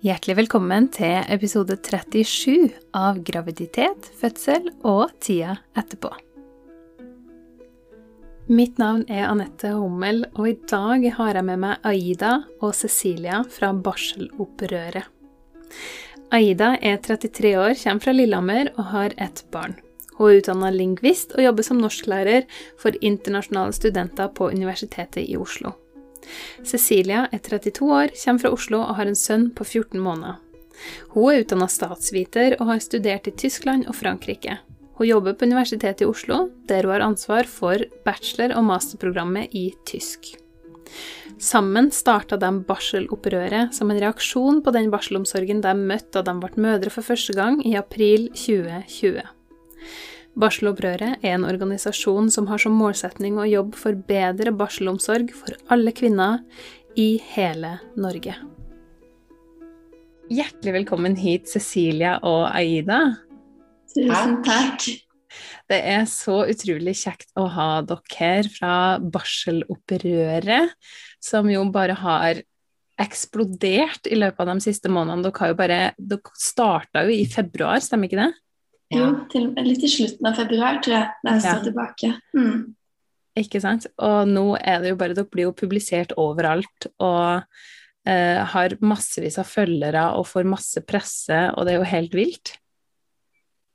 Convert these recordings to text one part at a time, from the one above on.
Hjertelig velkommen til episode 37 av Graviditet, fødsel og tida etterpå. Mitt navn er Anette Hummel, og i dag har jeg med meg Aida og Cecilia fra Barselopprøret. Aida er 33 år, kommer fra Lillehammer og har ett barn. Hun er utdanna lingvist og jobber som norsklærer for internasjonale studenter på Universitetet i Oslo. Cecilia er 32 år, kommer fra Oslo og har en sønn på 14 måneder. Hun er utdanna statsviter og har studert i Tyskland og Frankrike. Hun jobber på Universitetet i Oslo, der hun har ansvar for bachelor- og masterprogrammet i tysk. Sammen starta de barselopprøret som en reaksjon på den barselomsorgen de møtte da de ble mødre for første gang i april 2020. Barselopprøret er en organisasjon som har som målsetning å jobbe for bedre barselomsorg for alle kvinner i hele Norge. Hjertelig velkommen hit, Cecilia og Aida. Tusen takk. Det er så utrolig kjekt å ha dere her fra barselopprøret, som jo bare har eksplodert i løpet av de siste månedene. Dere, har jo bare, dere starta jo i februar, stemmer ikke det? Jo, til, litt i slutten av februar, tror jeg, da jeg står Ja. tilbake. Mm. Ikke sant? Og nå er det jo bare Dere blir jo publisert overalt og eh, har massevis av følgere og får masse presse, og det er jo helt vilt.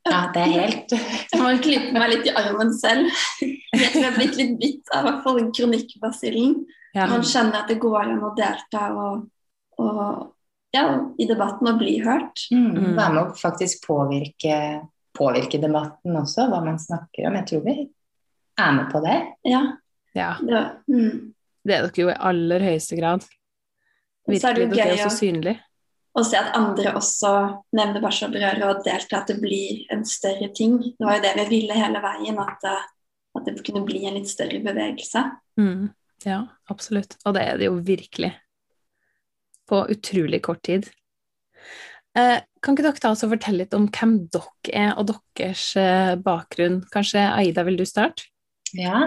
Ja, det er helt Jeg må klippe meg litt i armen selv. Jeg tror jeg er blitt litt bitt av hvert fall kronikkbasillen. Ja. Man kjenner at det går an å delta og, og ja, i debatten og bli hørt. mm, Være med å faktisk påvirke, påvirke debatten også, hva man snakker om. Jeg tror vi er med på det. Ja, ja. det, mm. Det er dere jo i aller høyeste grad. Og så det Virkelig, dere er så synlige. Og se at andre også nevner barselopprøret og deltar, at det blir en større ting. Det var jo det vi ville hele veien, at, det- at det kunne bli en litt større bevegelse. Mm. Ja, absolutt. Og det er det jo virkelig. På utrolig kort tid. Eh, kan ikke dere ta oss og fortelle litt om hvem dere er, og deres eh, bakgrunn? Kanskje Aida, vil du starte? Ja.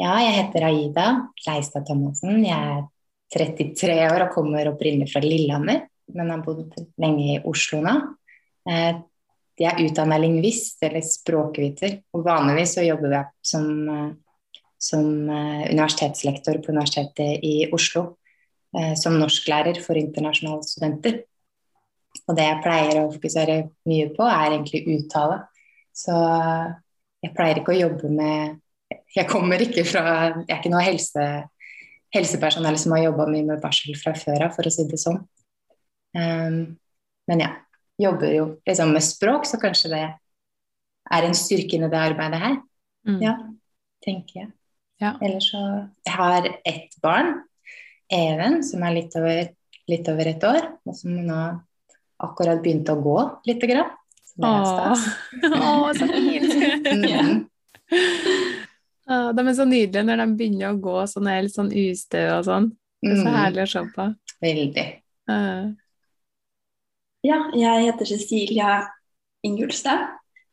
ja, jeg heter Aida Leistad Thomassen. Jeg er 33 år og kommer opprinnelig fra Lillehammer, men har bodd lenge i Oslo nå. Eh, Jeg er utdanna lingvist, eller språkviter, og vanligvis så jobber jeg som, som universitetslektor på Universitetet i Oslo. Som norsklærer for internasjonale studenter. Og det jeg pleier å fokusere mye på, er egentlig uttale. Så jeg pleier ikke å jobbe med Jeg kommer ikke fra Jeg er ikke noe helse, helsepersonell som har jobba mye med barsel fra før av, for å si det sånn. Um, men ja. Jobber jo liksom med språk, så kanskje det er en styrke inni det arbeidet her. Mm. Ja, tenker jeg. Ja. Eller så Jeg har ett barn, Even, som er litt over, litt over et år, og som nå akkurat begynte å gå lite grann. Å, Åh, så fint! Åh, de er så nydelige når de begynner å gå sånn, helt sånn ustø og sånn. Det er så Mhm. herlig å se på. Veldig. Eh, Ja, jeg heter Cecilia Ingulstad.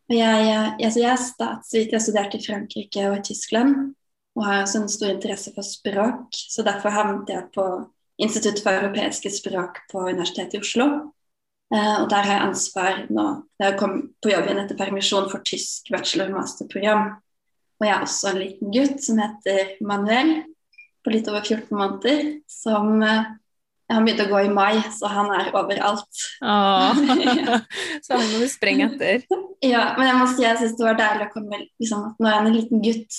Og jeg, jeg, så jeg er statsviter, jeg studerte i Frankrike og i Tyskland. Og har også en stor interesse for språk, så derfor havnet jeg på Institutt for europeiske språk på Universitetet i Oslo. Eh, og der har jeg ansvar nå, da jeg kom på jobb igjen etter permisjon for tysk bachelor- og masterprogram. Og jeg har også en liten gutt som heter Manuel, på litt over 14 måneder, som eh, han begynte å gå i mai, så han er overalt. Åh. Så han må du sprenge etter. Ja, men jeg må si jeg syns det var deilig å komme liksom, at nå er han en liten gutt,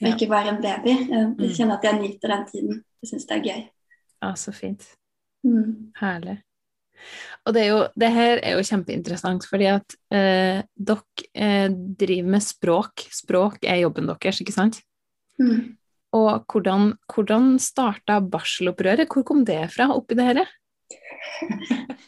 og Ja. ikke bare en baby. Jeg Mm. kjenner at jeg nyter den tiden. Jeg syns det er gøy. Ja, så fint. Mm. Herlig. Og det, er jo, det her er jo kjempeinteressant, fordi at eh, dere eh, driver med språk. Språk er jobben deres, ikke sant? Mm. Og hvordan, hvordan starta barselopprøret? Hvor kom det fra oppi det her?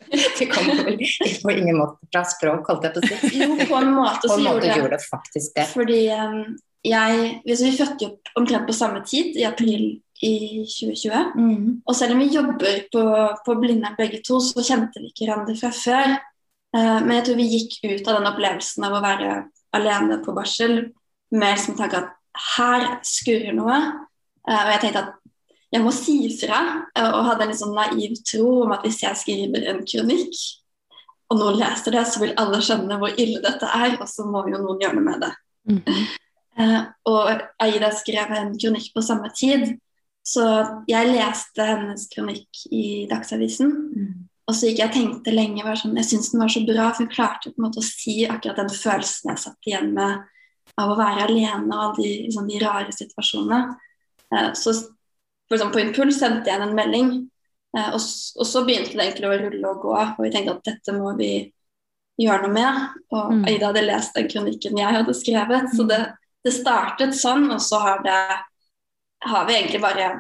Det kom vel på ingen måte fra språk, holdt jeg på å si. Jo, på en måte På en måte gjorde det gjorde det faktisk det. Fordi um, jeg hvis Vi fødte jo opp omtrent på samme tid, i april i 2020. Mm. Og selv om vi jobber på, på Blindern begge to, så kjente vi ikke hverandre fra før. Eh, men jeg tror vi gikk ut av den opplevelsen av å være alene på barsel mer som tanke at her skurrer noe. Eh, og jeg tenkte at jeg må si fra, eh, og hadde en litt sånn naiv tro om at hvis jeg skriver en kronikk, og noen leser det, så vil alle skjønne hvor ille dette er, og så må jo noen gjøre noe med det. Mm eh, og Aida skrev en kronikk på samme tid, så jeg leste hennes kronikk i Dagsavisen. Mm. Og så gikk jeg og tenkte lenge sånn, Jeg syntes den var så bra, for hun klarte på en måte å si akkurat den følelsen jeg satt igjen med av å være alene og alle de, liksom, de rare situasjonene. Eh, så eksempel, på impuls sendte jeg en melding, eh, og, og, så begynte det egentlig å rulle og gå. Og vi tenkte at dette må vi gjøre noe med. Og mm. Aida hadde lest den kronikken jeg hadde skrevet, så det, det startet sånn. Og så har, det, har vi egentlig bare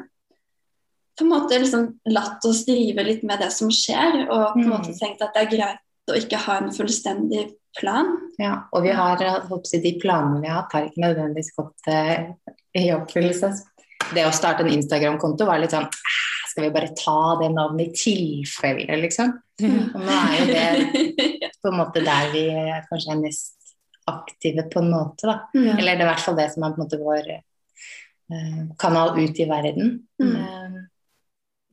på en måte liksom latt oss drive litt med det som skjer, og på en måte mm. tenkt at det er greit å ikke ha en fullstendig plan. Ja, og vi har, jeg, de planene vi har hatt, har ikke nødvendigvis gått uh, i oppfyllelse det å starte en Instagram-konto var litt sånn Skal vi bare ta det navnet i tilfelle, liksom? Mm. Og nå er jo det på en måte der vi kanskje er mest aktive, på en måte, da. Mm. Eller det er i hvert fall det som er på en måte vår kanal ut i verden. Mm. Uh,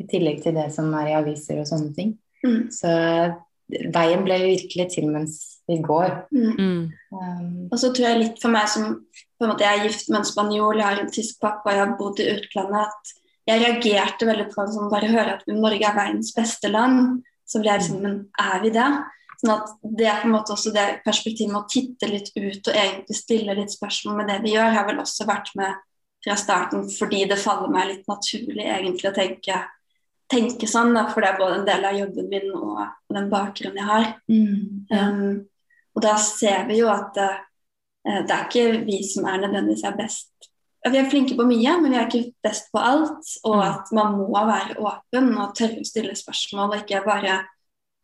I tillegg til det som er i aviser og sånne ting. Mm. Så veien ble virkelig til mens vi går. Um, og så tror jeg litt for meg som på en måte Jeg er gift med en spanjol, jeg har en tysk pappa, jeg har bodd i utlandet. at Jeg reagerte veldig på sånn, bare høre at Norge er verdens beste land. Så ble jeg liksom Men er vi det? Sånn at Det er på en måte også det perspektivet med å titte litt ut og egentlig stille litt spørsmål med det vi gjør, har vel også vært med fra starten fordi det faller meg litt naturlig egentlig å tenke, tenke sånn. Da, for det er både en del av jobben min og, og den bakgrunnen jeg har. Mm, um, og da ser vi jo at uh, det er ikke vi som er nødvendigvis er best. Vi er flinke på mye, men vi er ikke best på alt. Og mm. at man må være åpen og tørre å stille spørsmål, og ikke bare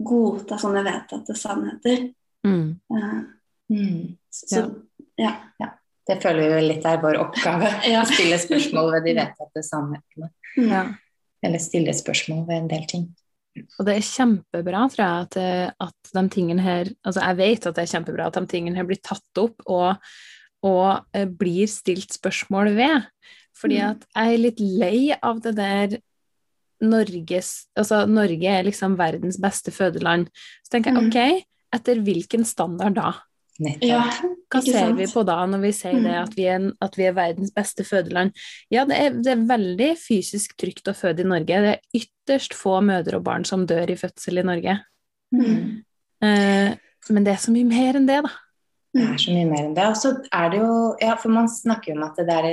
godta sånne vedtatte sannheter. Mm. Uh, mm. Så, ja. ja. Det føler vi litt er vår oppgave. ja. Å stille spørsmål ved de vedtatte sannhetene. Ja. Eller stille spørsmål ved en del ting. Og det er kjempebra, tror jeg, at, eh, at de tingene her Altså, jeg vet at det er kjempebra at de tingene her blir tatt opp og, og uh, blir stilt spørsmål ved. Fordi mm. at jeg er litt lei av det der Norges Altså, Norge er liksom verdens beste fødeland. Så tenker jeg, mm. OK, etter hvilken standard da? Ja, Hva ser sant? vi på da, når vi sier det, mm. at vi, er, at vi er verdens beste fødeland? Ja, det er, det er, veldig fysisk trygt å føde i Norge. Det er ytterst få mødre og barn som dør i fødsel i Norge. Mm. Eh, men det er så mye mer enn det, da. Det er så mye mer enn det. Og så er det jo Ja, for man snakker jo om at det er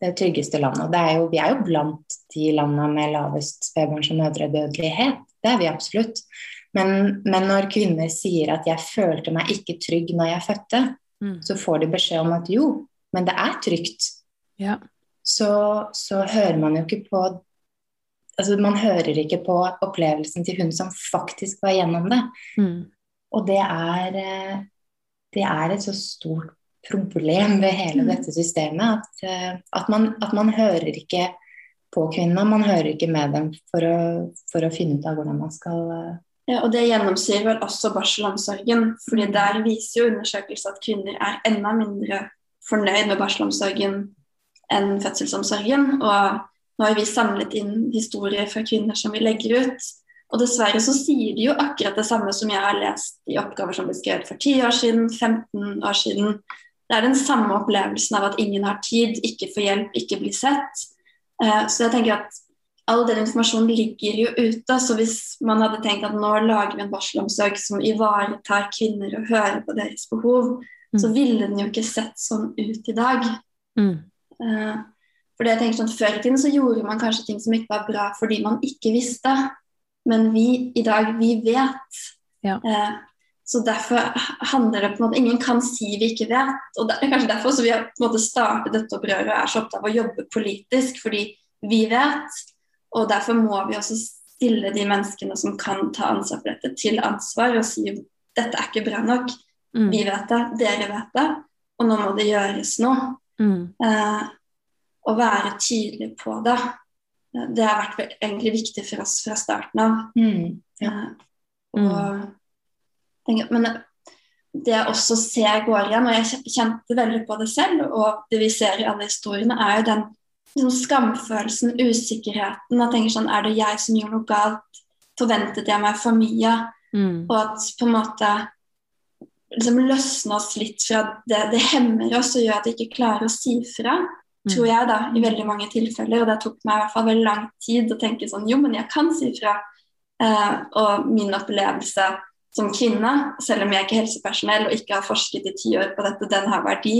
det tryggeste landet. Og er jo, vi er jo blant de landene med lavest spedbarns- og mødredødelighet. Det er vi absolutt. Men, men, når kvinner sier at 'jeg følte meg ikke trygg når jeg fødte', mm. så får de beskjed om at jo, men det er trygt. Ja. Så, så, hører man jo ikke på Altså, man hører ikke på opplevelsen til hun som faktisk var gjennom det. Mm. Og det er, det er et så stort problem ved hele mm. dette systemet at, eh, at, man, at, man, hører ikke på kvinnene. Man hører ikke med dem for å, for å finne ut av hvordan man skal eh, ja, og Det gjennomsyrer vel også barselomsorgen. fordi Der viser jo undersøkelser at kvinner er enda mindre fornøyd med barselomsorgen enn fødselsomsorgen. Og nå har vi samlet inn historier fra kvinner som vi legger ut. Og dessverre så sier de jo akkurat det samme som jeg har lest i oppgaver som ble skrevet for 10 år siden, 15 år siden. Det er den samme opplevelsen av at ingen har tid, ikke får hjelp, ikke blir sett. Eh, så jeg tenker at all den informasjonen ligger jo ute. Så hvis man hadde tenkt at nå lager vi en barselomsorg som ivaretar kvinner og hører på deres behov, mm. så ville den jo ikke sett sånn ut i dag. Mm. Uh, for jeg tenker sånn, Før i tiden så gjorde man kanskje ting som ikke var bra fordi man ikke visste. Men vi i dag, vi vet. Ja. Uh, så derfor handler det på en måte Ingen kan si vi ikke vet. Og det er kanskje derfor så vi har på en måte startet dette opprøret og er så opptatt av å jobbe politisk, fordi vi vet. Og derfor må vi også stille de menneskene som kan ta ansvar for dette, til ansvar og si dette er ikke bra nok. Mm. Vi vet det, dere vet det, og nå må det gjøres noe. Mm. Eh, å være tydelig på det. Det har vært egentlig viktig for oss fra starten av. Mm. Ja. Eh, og, tenker, men det jeg også ser går igjen, og jeg kjente veldig på det selv, og det vi ser i alle historiene, er jo den liksom skamfølelsen, usikkerheten. Jeg tenker sånn, Er det jeg som gjorde noe galt? Forventet jeg meg for mye? Mm. Og at på en måte liksom løsne oss litt fra det, det hemmer oss og gjør at vi ikke klarer å si fra. Tror jeg, da, i veldig mange tilfeller. Og det tok meg i hvert fall veldig lang tid å tenke sånn Jo, men jeg kan si fra. Eh, og min opplevelse som kvinne, selv om jeg ikke er helsepersonell og ikke har forsket i ti år på dette, den har verdi.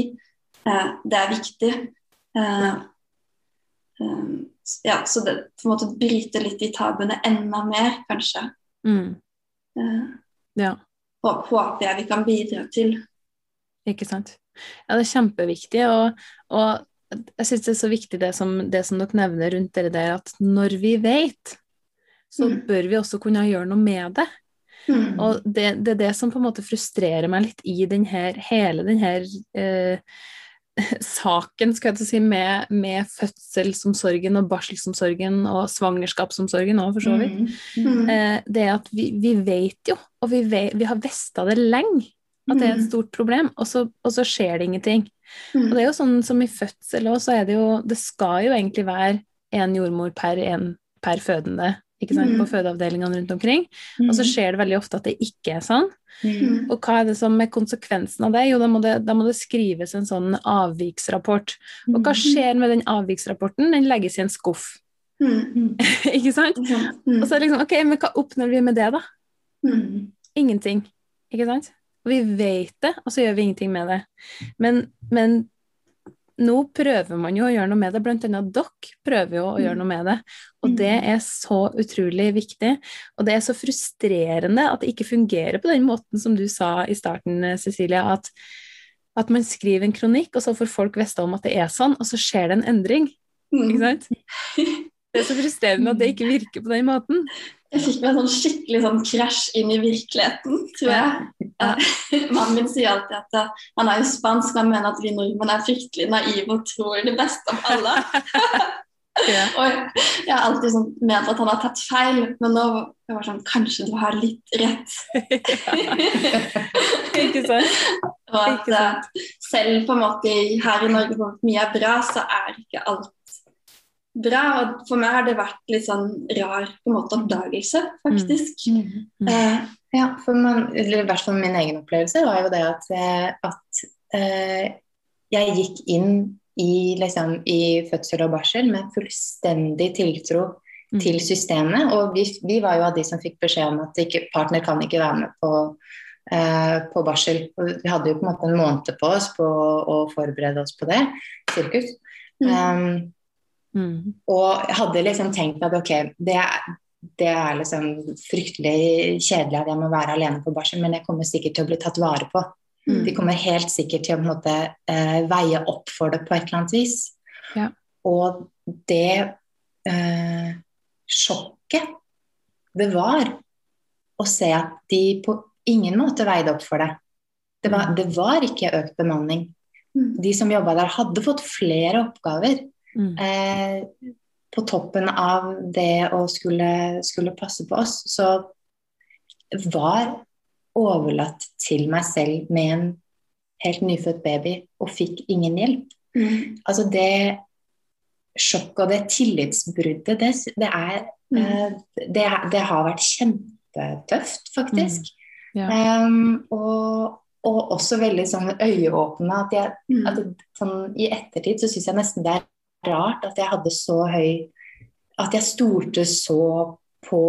Eh, det er viktig. Eh, ja, så det på en måte bryter litt de tabuene enda mer, kanskje. Mm. Eh, Ja, hå- håper jeg vi kan bidra til. ikke sant. Ja, det er kjempeviktig, og, og jeg syns det er så viktig det som, det som dere nevner rundt det der, at når vi vet, så Mm. bør vi også kunne gjøre noe med det. Mm. Og det, det er det som på en måte frustrerer meg litt i den her, hele den her eh, saken skal jeg si, med, med fødselsomsorgen og barselsomsorgen og svangerskapsomsorgen òg, for så vidt. Mm. Eh, det er at vi, vi vet jo, og vi, vet, vi har vesta det lenge, at det er et Mm. stort problem, og så, og så skjer det ingenting. Mm. Og det er jo sånn som i fødsel òg, så er det jo Det skal jo egentlig være én jordmor per, en, per fødende, ikke sant, Mm. på fødeavdelingene rundt omkring. Og så skjer det veldig ofte at det ikke er sånn. Mm. Og hva er det som er konsekvensen av det? Jo, da må det, da må det skrives en sånn avviksrapport. Og hva skjer med den avviksrapporten? Den legges i en skuff, Mm. ikke sant? Mm. Og så er det liksom, ok, men hva oppnår vi med det, da? Mm. Ingenting, ikke sant? Og vi vet det, og så gjør vi ingenting med det. Men, men nå prøver man jo å gjøre noe med det, blant annet dere prøver jo å gjøre noe med det. Og det er så utrolig viktig. Og det er så frustrerende at det ikke fungerer på den måten som du sa i starten, Cecilia, at, at man skriver en kronikk, og så får folk vite om at det er sånn, og så skjer det en endring. Ikke Mm. sant? Det er så frustrerende at det ikke virker på den måten. Jeg fikk meg en sånn skikkelig sånn krasj inn i virkeligheten, tror jeg. Ja. Mannen min sier alltid at eh, han er jo spansk, han mener at vi nordmenn er fryktelig naive og tror det beste om alle. Ja. Og jeg har alltid sånn ment at han har tatt feil, men nå jeg var sånn Kanskje du har litt rett. Ikke sant? Og at eh, selv på en måte her i Norge hvor mye er bra, så er ikke alt bra. Og for meg har det vært litt sånn rar på en måte oppdagelse, faktisk. Mm. Eh, Ja, for man, eller i hvert fall min egen opplevelse var jo det at, eh, at eh, jeg gikk inn i, liksom, i fødsel og barsel med fullstendig tiltro Mm. til systemet. Og vi, vi var jo av de som fikk beskjed om at ikke, partner kan ikke være med på, eh, på barsel. Vi hadde jo på en måte en måned på oss på å forberede oss på det. Sirkus. mm. Um, Mm. og jeg hadde liksom tenkt at ok, det er, det er liksom fryktelig kjedelig at jeg må være alene på barsel, men jeg kommer sikkert til å bli tatt vare på. Mm. De kommer helt sikkert til å måte, eh, veie opp for det på et eller annet vis. Ja. Og det eh, sjokket det var å se at de på ingen måte veide opp for det. Det var, Mm. det var ikke økt bemanning. Mm. De som jobba der, hadde fått flere oppgaver Mm. eh, på toppen av det å skulle, skulle passe på oss. Så var overlatt til meg selv med en helt nyfødt baby og fikk ingen hjelp. Mm. Altså det sjokket og det tillitsbruddet, det, det, er, Mm. eh, det, det har vært kjempetøft, faktisk. Ja. Um, og, og også veldig sånn øyeåpne. At jeg, Mm. at sånn, I ettertid så syns jeg nesten det er rart at jeg hadde så høy At jeg stolte så på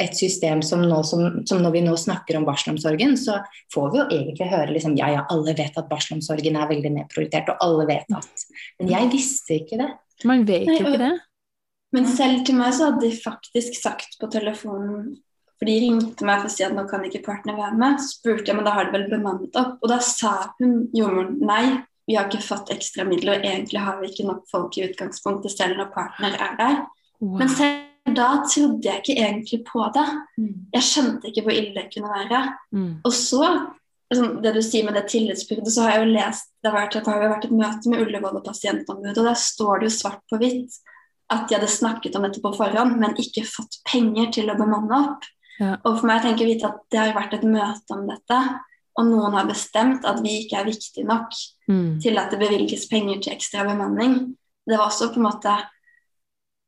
et system som, nå, som, som når vi nå snakker om barselomsorgen, så får vi jo egentlig høre liksom, ja, ja, alle vet at barselomsorgen er veldig nedprioritert, og alle vet at Men jeg visste ikke det. Man vet jo ikke det. Men selv til meg så hadde de faktisk sagt på telefonen For de ringte meg for å si at nå kan ikke partner være med. Så spurte jeg, men da har de vel bemannet opp. Og da sa hun jordmoren nei, vi har ikke fått ekstra midler, og egentlig har vi ikke nok folk i utgangspunktet selv når partner er der. Wow. Men selv da trodde jeg ikke egentlig på det. Jeg skjønte ikke hvor ille det kunne være. Mm. Og så, liksom, det du sier med det tillitsbruddet, så har jeg jo lest Det har vært, det har vært et møte med Ullevål og pasientombudet, og der står det jo svart på hvitt at de hadde snakket om dette på forhånd, men ikke fått penger til å bemanne opp. Ja. Og for meg tenker jeg vite at det har vært et møte om dette, og noen har bestemt at vi ikke er viktige nok Mm. til at det bevilges penger til ekstra bemanning. det var også på en måte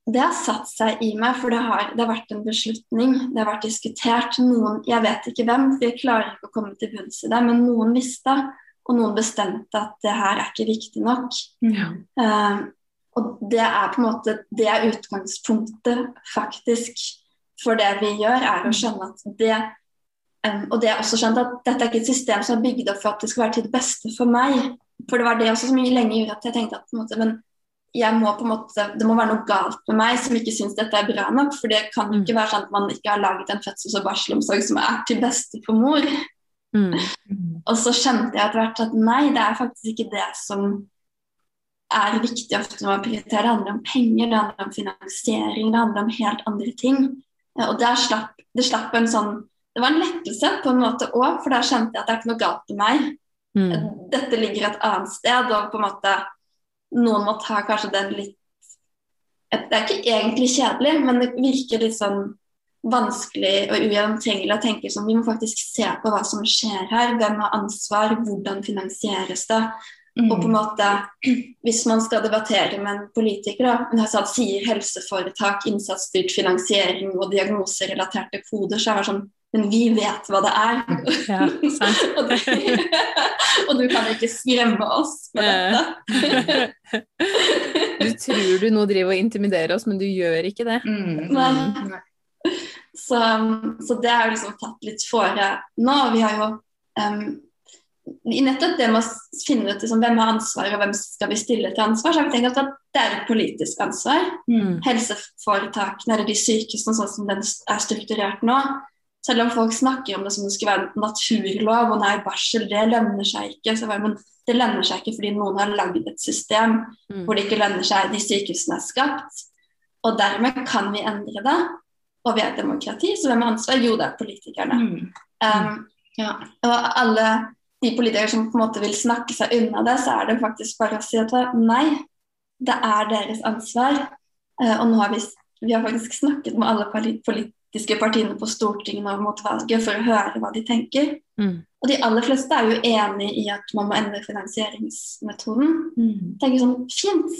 Det har satt seg i meg, for det har, det har vært en beslutning. Det har vært diskutert. Noen, jeg vet ikke hvem, for jeg klarer ikke å komme til bunns i det, men noen visste, og noen bestemte at det her er ikke viktig nok. Ja. Uh, og det er på en måte det er utgangspunktet faktisk for det vi gjør, er å skjønne at det um, Og det er også skjønt at dette er ikke et system som er bygd opp for at det skal være til det beste for meg. For det var det også som lenge gjorde at jeg tenkte at på en måte, men jeg må på en måte, det må være noe galt med meg som ikke syns dette er bra nok. For det kan jo ikke være sånn at man ikke har laget en fødsels- og barselomsorg som er til beste for mor. Mm. Og så skjønte jeg etter hvert at nei, det er faktisk ikke det som er viktig ofte når man prioriterer. Det handler om penger, det handler om finansiering, det handler om helt andre ting. Og der slapp, det slapp en sånn Det var en lettelse på en måte òg, for da skjønte jeg at det er ikke noe galt med meg. Mm. Dette ligger et annet sted, og på en måte noen må ta kanskje den litt Det er ikke egentlig kjedelig, men det virker litt sånn vanskelig og ugjennomtrengelig å tenke sånn Vi må faktisk se på hva som skjer her. Hvem har ansvar? Hvordan finansieres det? Mm. Og på en måte, Hvis man skal debattere med en politiker, da, sånn, sier helseforetak, innsatsstyrt finansiering og diagnoserelaterte koder, så er det sånn Men vi vet hva det er. Ja, sant. og, du, og du kan ikke skremme oss med dette. Du tror du nå driver og intimiderer oss, men du gjør ikke det. Mm. Nei. Nei. Så, så det har jeg liksom tatt litt fore nå. Vi har jo um, i nettopp det med å finne ut liksom, hvem har ansvar og hvem skal vi stille til ansvar, så har vi tenkt at det er et politisk ansvar. Mm. Helseforetakene eller de sykehusene sånn som den er strukturert nå. Selv om folk snakker om det som det skulle være en naturlov, og nei, barsel, det lønner seg ikke. Så, men det lønner seg ikke fordi noen har lagd et system Mm. hvor det ikke lønner seg, de sykehusene er skapt. Og dermed kan vi endre det. Og vi er et demokrati, så hvem har ansvar? Jo, det er politikerne. Mm. Um, Ja. og alle de politikere som på en måte vil snakke seg unna det, så er det faktisk bare å si at nei, det er deres ansvar. Uh, og nå har vi, vi har faktisk snakket med alle poli- politiske partiene på Stortinget nå mot valget for å høre hva de tenker. Mm. Og de aller fleste er jo enig i at man må endre finansieringsmetoden. Mm. tenker sånn, fint,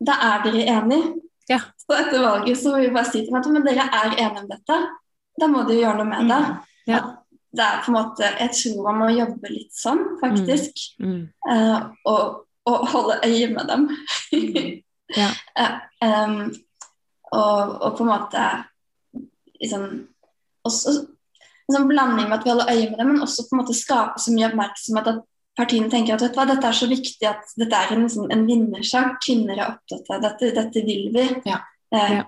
da er dere enige. Ja. Så etter valget så vil vi bare si til dem at men dere er enige om dette, da må dere gjøre noe med det. Ja. Det er på en måte, Jeg tror man må jobbe litt sånn, faktisk. Mm. Uh, og, og holde øye med dem. Ja. uh, um, og, og på en måte liksom også en sånn blanding med at vi holder øye med det, men også på en måte skape så mye oppmerksomhet at partiene tenker at vet du hva, dette er så viktig at dette er en, liksom, en vinnersak. Kvinner er opptatt av dette, dette vil vi. Ja. Eh, Ja.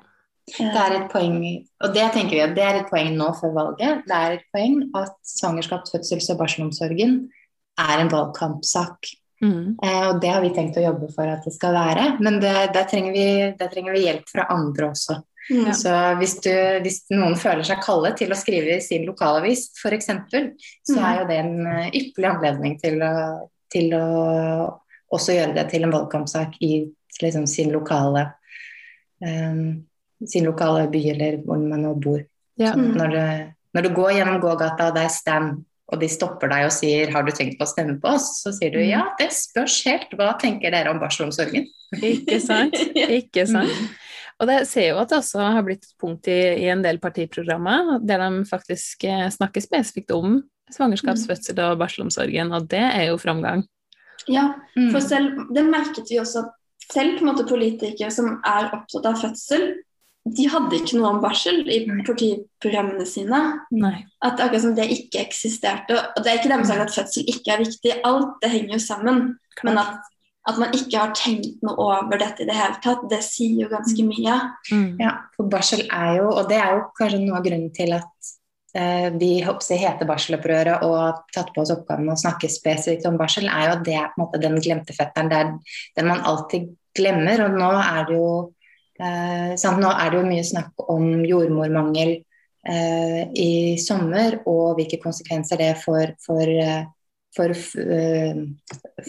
Det er et poeng, og det tenker vi at det er et poeng nå før valget. Det er et poeng at svangerskaps-, fødsels- og barselomsorgen er en valgkampsak. Mm. Eh, og det har vi tenkt å jobbe for at det skal være. Men det, der, trenger vi, der trenger vi hjelp fra andre også. Mm, Så hvis, du, hvis noen føler seg kallet til å skrive i sin lokalavis f.eks., så Mm. er jo det en eh, ypperlig anledning til å, til å også gjøre det til en valgkampsak i liksom, sin lokale um, sin lokale by eller hvor man nå bor. Ja. Når, du, når du går gjennom gågata og det er stand, og de stopper deg og sier 'har du tenkt på å stemme på oss', så sier du Mm. ja, det spørs helt. Hva tenker dere om barselomsorgen? Ikke sant? Ikke sant? Og det ser jo at det også har blitt et punkt i, i en del partiprogrammer der de faktisk eh, snakker spesifikt om svangerskaps-, fødsel- og barselomsorgen, og det er jo framgang. ja, Mm. for selv, det merket vi også selv på en måte politikere som er opptatt av fødsel, de hadde ikke noe om barsel i partiprogrammene sine. Nei. At akkurat som det ikke eksisterte. Og det er ikke dermed sagt at fødsel ikke er viktig, alt det henger jo sammen. Men at, at man ikke har tenkt noe over dette i det hele tatt, det sier jo ganske mye. Mm. Ja, for barsel er jo, og det er jo kanskje noe av grunnen til at eh, vi hoppsi, heter Barselopprøret og har tatt på oss oppgaven å snakke spesifikt om barsel, er jo at det er på en måte den glemte fetteren. Det er den man alltid glemmer. Og nå er det jo, eh, sant, nå er det jo mye snakk om jordmormangel eh, i sommer, og hvilke konsekvenser det får for, for for eh,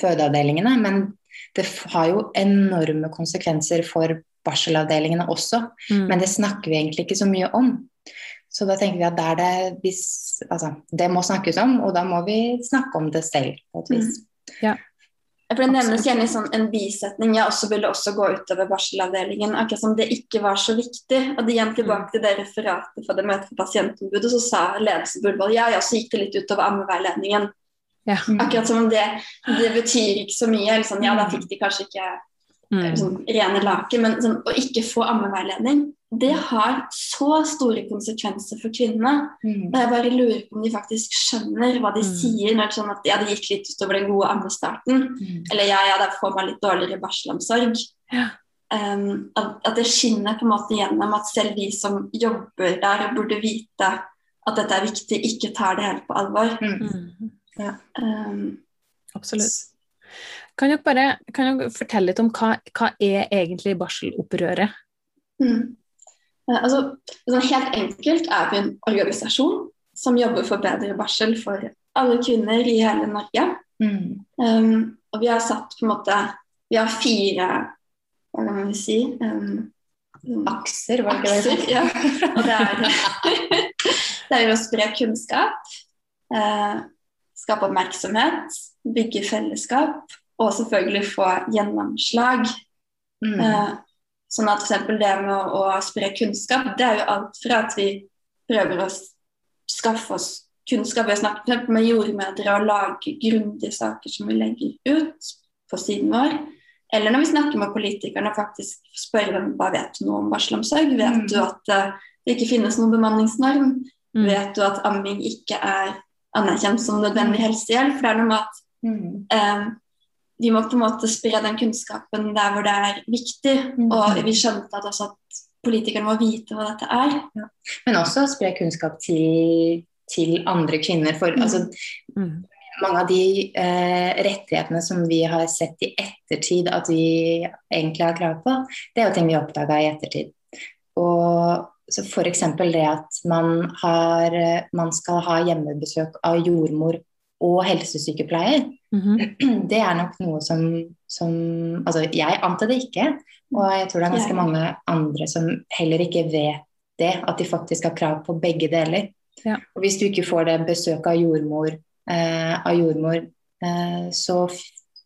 fødeavdelingene. Men det har jo enorme konsekvenser for barselavdelingene også. Mm. Men det snakker vi egentlig ikke så mye om. Så da tenker vi at der det, hvis, altså, det må snakkes om, og da må vi snakke om det selv. på et vis. For Det nevnes gjerne i sånn en bisetning ja, også vil det også gå utover barselavdelingen. Akkurat som det ikke var så viktig. Og det igjen tilbake til det referatet fra det møtet for pasientombudet, så sa ledelsen på Ullevål ja, ja, så gikk det litt utover ammeveiledningen. Ja. Akkurat som om det, det betyr ikke så mye. Sånn, ja, da fikk de kanskje ikke Mm. liksom, rene laken, men sånn, å ikke få ammeveiledning, det har så store konsekvenser for kvinnene. Mm. Og jeg bare lurer på om de faktisk skjønner hva de Mm. sier når det er sånn at ja, det gikk litt utover den gode ammestarten. Mm. Eller ja, ja, da får man litt dårligere barselomsorg. Ja. Um, at, at det skinner på en måte gjennom at selv de som jobber der burde vite at dette er viktig, ikke tar det helt på alvor. Mm. Mm. Um, Absolutt. Kan dere bare kan dere fortelle litt om hva, hva er egentlig barselopprøret? mm. Altså, sånn helt enkelt er vi en organisasjon som jobber for bedre barsel for alle kvinner i hele Norge. Mm. Um, og vi har satt på en måte Vi har fire Hva kan man si? Um, Akser, var det ikke det? Ja. Og det er, det er å spre kunnskap, eh, skape oppmerksomhet, bygge fellesskap og selvfølgelig få gjennomslag. Mm. Eh, sånn at f.eks. det med å, å spre kunnskap, det er jo alt fra at vi prøver å skaffe oss kunnskap ved å snakke med jordmødre og lage grundige saker som vi legger ut på siden vår. Eller når vi snakker med politikerne og faktisk spør dem hva vet du noe om barselomsorg. Vet Mm. du at eh, det ikke finnes noen bemanningsnorm? Mm. Vet du at amming ikke er anerkjent som nødvendig helsehjelp? For det er noe med at Mm. eh, vi må på en måte spre den kunnskapen der hvor det er viktig. Mm. Og vi skjønte at også at politikerne må vite hva dette er. Men også spre kunnskap til, til andre kvinner. For Mm. altså, Mm. mange av de eh, rettighetene som vi har sett i ettertid at vi egentlig har krav på, det er jo ting vi oppdaga i ettertid. Og så F.eks. det at man, har, man skal ha hjemmebesøk av jordmor og helsesykepleier. Mhm. Det er nok noe som, som Altså, jeg ante det ikke, og jeg tror det er ganske mange andre som heller ikke vet det, at de faktisk har krav på begge deler. Ja. Og hvis du ikke får det besøk av jordmor, eh, av jordmor eh, så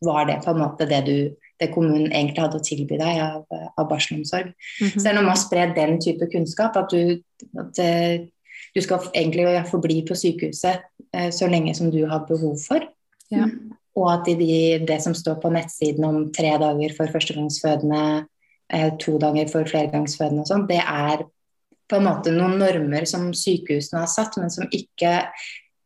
var det på en måte det, du, det kommunen egentlig hadde å tilby deg av, av barselomsorg. Mhm. Så det er noe med å spre den type kunnskap, at du, at, eh, du skal egentlig forbli på sykehuset eh, så lenge som du har behov for. Ja. Mm. Og at de, det som står på nettsiden om tre dager for førstegangsfødende, eh, to dager for flergangsfødende og sånn, det er på en måte noen normer som sykehusene har satt, men som ikke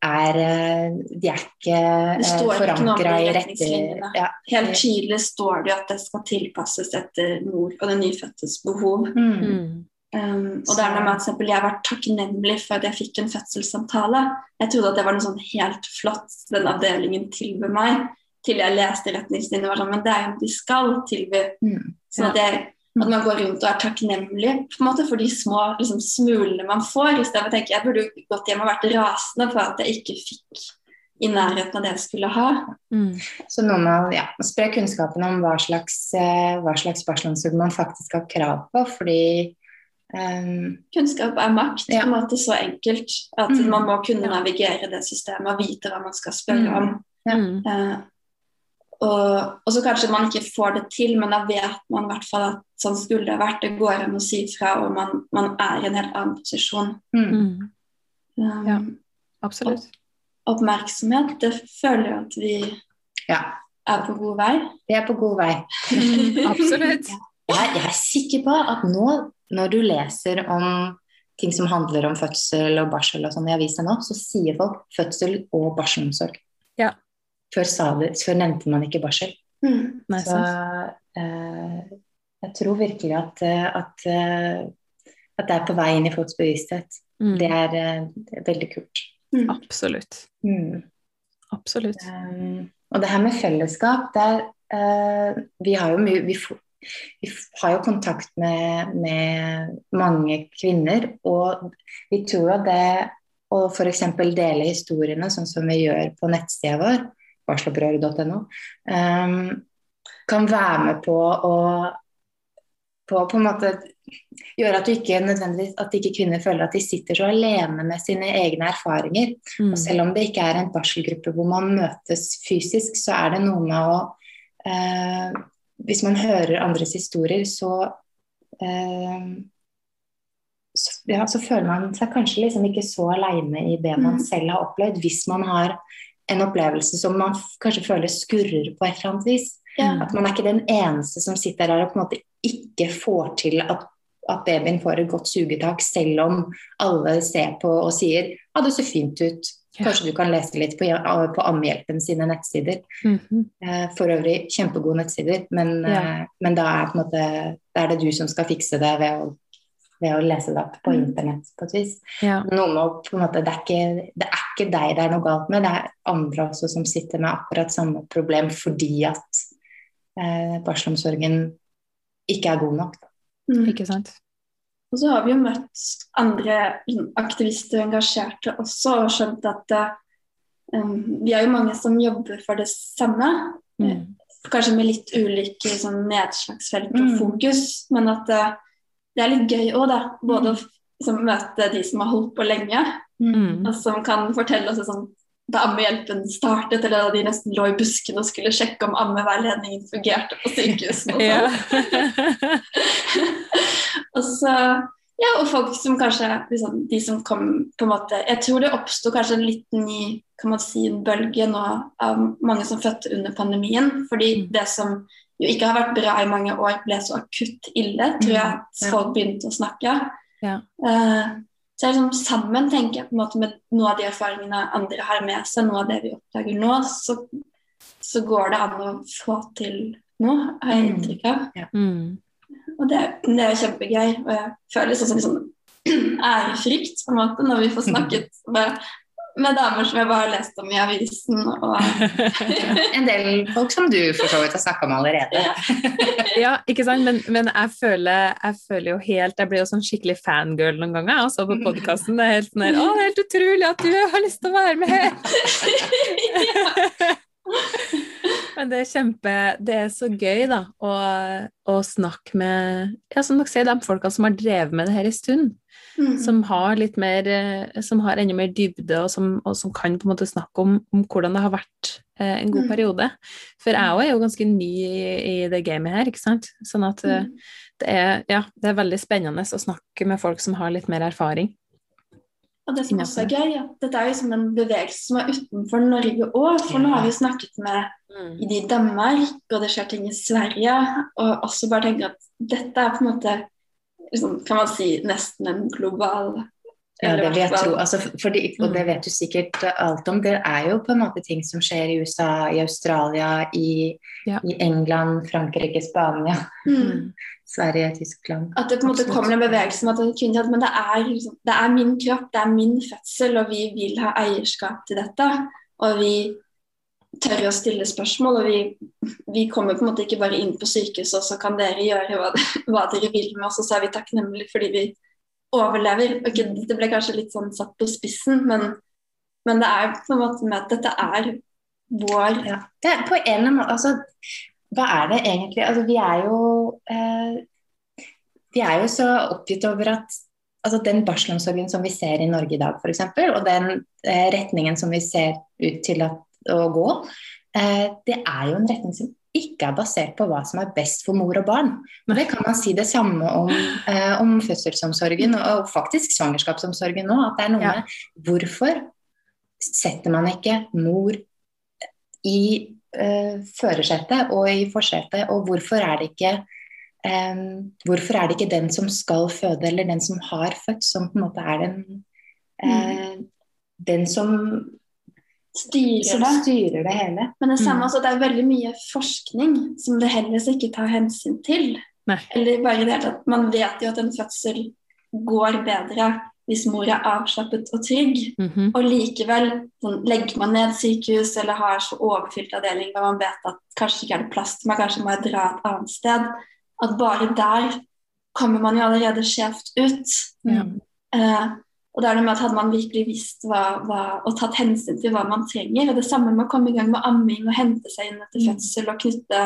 er eh, De er ikke eh, forankra i retningslinjene. ja. Helt tydelig står det at det skal tilpasses etter mor og den nyfødtes behov. Mm. Um, og det er med at eksempel, Jeg vært takknemlig for at jeg fikk en fødselssamtale. Jeg trodde at det var noe sånn helt flott den avdelingen tilbød meg. Til jeg leste retningslinjene var sånn, men det er jo de skal tilby. Mm. Sånn at, jeg, at man går rundt og er takknemlig på en måte for de små liksom, smulene man får. I stedet for å tenke jeg burde gått hjem og vært rasende for at jeg ikke fikk i nærheten av det jeg skulle ha. Mm. Så noe med å ja, å spre kunnskapen om hva slags, eh, hva slags barselomsorg man faktisk har krav på, fordi um... Kunnskap er makt. Ja. på en måte Så enkelt at Mm. man må kunne navigere det systemet og vite hva man skal spørre Mm. om. Ja. Mm. Eh, og, og så kanskje man ikke får det til, men da vet man i hvert fall at sånn skulle det vært. Det går an å si fra, og man, man er i en helt annen posisjon. mm. Mm. Um, Ja. Absolutt. Oppmerksomhet, det føler jeg at vi ja, er på god vei. vi er på god vei. Absolutt. Jeg, jeg er sikker på at nå, når du leser om ting som handler om fødsel og barsel og sånn i avisa nå, så sier folk fødsel og barselomsorg. Ja. Før, sa det, før nevnte man ikke barsel. Mm. Nei, Så eh, jeg tror virkelig at, eh, at, eh, at det er på vei inn i folks bevissthet. Mm. Det, er, eh, det er veldig kult. Mm. Absolutt. Mm. Absolutt. Um, og det her med fellesskap, der uh, Vi har jo mye vi, får- vi har jo kontakt med, med mange kvinner, og vi tror at det å f.eks. dele historiene, sånn som vi gjør på nettsida vår, barselopprøret.no, um, kan være med på å på, på en måte gjøre at du ikke at ikke kvinner føler at de sitter så alene med sine egne erfaringer. Mm. Og selv om det ikke er en barselgruppe hvor man møtes fysisk, så er det noe med å eh, Hvis man hører andres historier, så, eh, så, ja, så føler man seg kanskje liksom ikke så aleine i det man Mm. selv har opplevd, hvis man har en opplevelse som man kanskje føler skurrer på et eller annet vis. Ja. At man er ikke den eneste som sitter der og på en måte ikke får til at, at babyen får et godt sugetak, selv om alle ser på og sier ja, det ser fint ut. Kanskje du kan lese litt på, på Ammehjelpen sine nettsider. Mm -hmm. For øvrig kjempegode nettsider, men, Ja. eh, men da, er måte, er det du som skal fikse det ved å, ved å lese det opp på Mm. internett på et vis. Ja. Noe med å på en måte, det, er ikke, det er ikke deg det er noe galt med, det er andre også som sitter med akkurat samme problem fordi at eh, barselomsorgen ikke er god nok. Mm. Ikke sant? Og så har vi jo møtt andre aktivister og engasjerte også, og skjønt at eh, um, vi er jo mange som jobber for det samme. Mm. Kanskje med litt ulike sånn, nedslagsfelt og Mm. fokus, men at eh, det er litt gøy òg, da. Både å liksom, møte de som har holdt på lenge, Mm. og som kan fortelle oss sånn da ammehjelpen startet, eller da de nesten lå i buskene og skulle sjekke om ammeveiledningen fungerte på sykehusene. og sånn. Og så, ja, og folk som kanskje liksom, De som kom på en måte Jeg tror det oppsto kanskje en liten ny kan man si, en bølge nå av mange som fødte under pandemien. Fordi Mm. det som jo ikke har vært bra i mange år, ble så akutt ille, tror jeg Mm, at folk begynte å snakke. Ja. Eh, så jeg liksom, sammen, tenker jeg, på en måte med noe av de erfaringene andre har med seg, noe av det vi oppdager nå, så, så går det an å få til noe, har jeg Mm. inntrykk av. Mm. Og det, det er jo kjempegøy. Og jeg føler sånn, som sånn ærefrykt på en måte når vi får snakket med, med damer som jeg bare har lest om i avisen. Og, En del folk som du for så vidt har snakka med allerede. Ja, ikke sant? Men, men jeg, føler, jeg føler jo helt Jeg blir jo sånn skikkelig fangirl noen ganger altså på podkasten. Det er helt sånn her Å, det er helt utrolig at du har lyst til å være med her! Men det er kjempe Det er så gøy, da, å, å snakke med Ja, som dere sier, de folka som har drevet med det her en stund. Mm. Som har litt mer eh, Som har enda mer dybde, og som, og som kan på en måte snakke om, om hvordan det har vært eh, en god Mm. periode. For jeg òg er jo ganske ny i, i det gamet her, ikke sant. Sånn at Mm. det er, ja, det er veldig spennende å snakke med folk som har litt mer erfaring. Og det som også er gøy, at dette er jo som en bevegelse som er utenfor Norge òg. For nå har vi snakket med i Danmark, og det skjer ting i Sverige. Og også bare tenker at dette er på en måte liksom, kan man si nesten en global Ja, det jeg tro. Altså, fordi, og det vet du sikkert alt om. Det er jo på en måte ting som skjer i USA, i Australia, i, Ja. i England, Frankrike, Spania, Mm. Sverige, Tyskland. At det på en måte kommer en bevegelse om at det men det er, liksom, det er min kropp, det er min fødsel, og vi vil ha eierskap til dette. Og vi tør å stille spørsmål, og vi, vi kommer på en måte ikke bare inn på sykehuset, og så kan dere gjøre hva, hva dere vil med oss, og så er vi takknemlige fordi vi overlever. Okay, det ble kanskje litt sånn satt på spissen, men, men det er på en måte med at dette er vår Ja. Det er på en eller annen altså, Hva er det egentlig Altså, vi er jo eh, Vi er jo så oppgitt over at altså, den barselomsorgen som vi ser i Norge i dag, f.eks., og den eh, retningen som vi ser ut til at, å gå, eh, det er jo en retning som ikke er basert på hva som er best for mor og barn. men det kan man si det samme om, eh, om fødselsomsorgen og, faktisk svangerskapsomsorgen nå. At det er noe Ja. med hvorfor setter man ikke mor i uh, førersetet og i forsetet, og hvorfor er det ikke Um, hvorfor er det ikke den som skal føde, eller den som har født, som på en måte er den eh, den som, styrer det. styrer det hele. Men det samme Mm. også, det er veldig mye forskning som det heller ikke tar hensyn til. Nei. Eller bare det at Man vet jo at en fødsel går bedre hvis mor er avslappet og trygg. Mhm. Og likevel sånn, legger man ned sykehus eller har så overfylt avdeling hvor man vet at kanskje ikke er det plass til meg, kanskje må jeg dra et annet sted. At bare der kommer man jo allerede skjevt ut. Ja. Eh, og det er det med at Hadde man virkelig visst hva, hva, og tatt hensyn til hva man trenger, og det samme med å komme i gang med amming og hente seg inn etter Mm. fødsel og knytte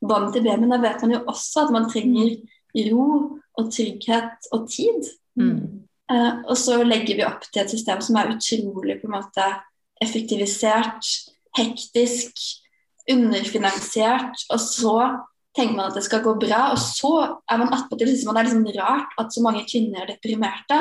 bånd til babyen, da vet man jo også at man trenger ro og trygghet og tid. Mm. Uh, og så legger vi opp til et system som er utrolig på en måte effektivisert, hektisk, underfinansiert, og så tenker man at det skal gå bra, og så er man attpåtil synes man det er liksom rart at så mange kvinner er deprimerte.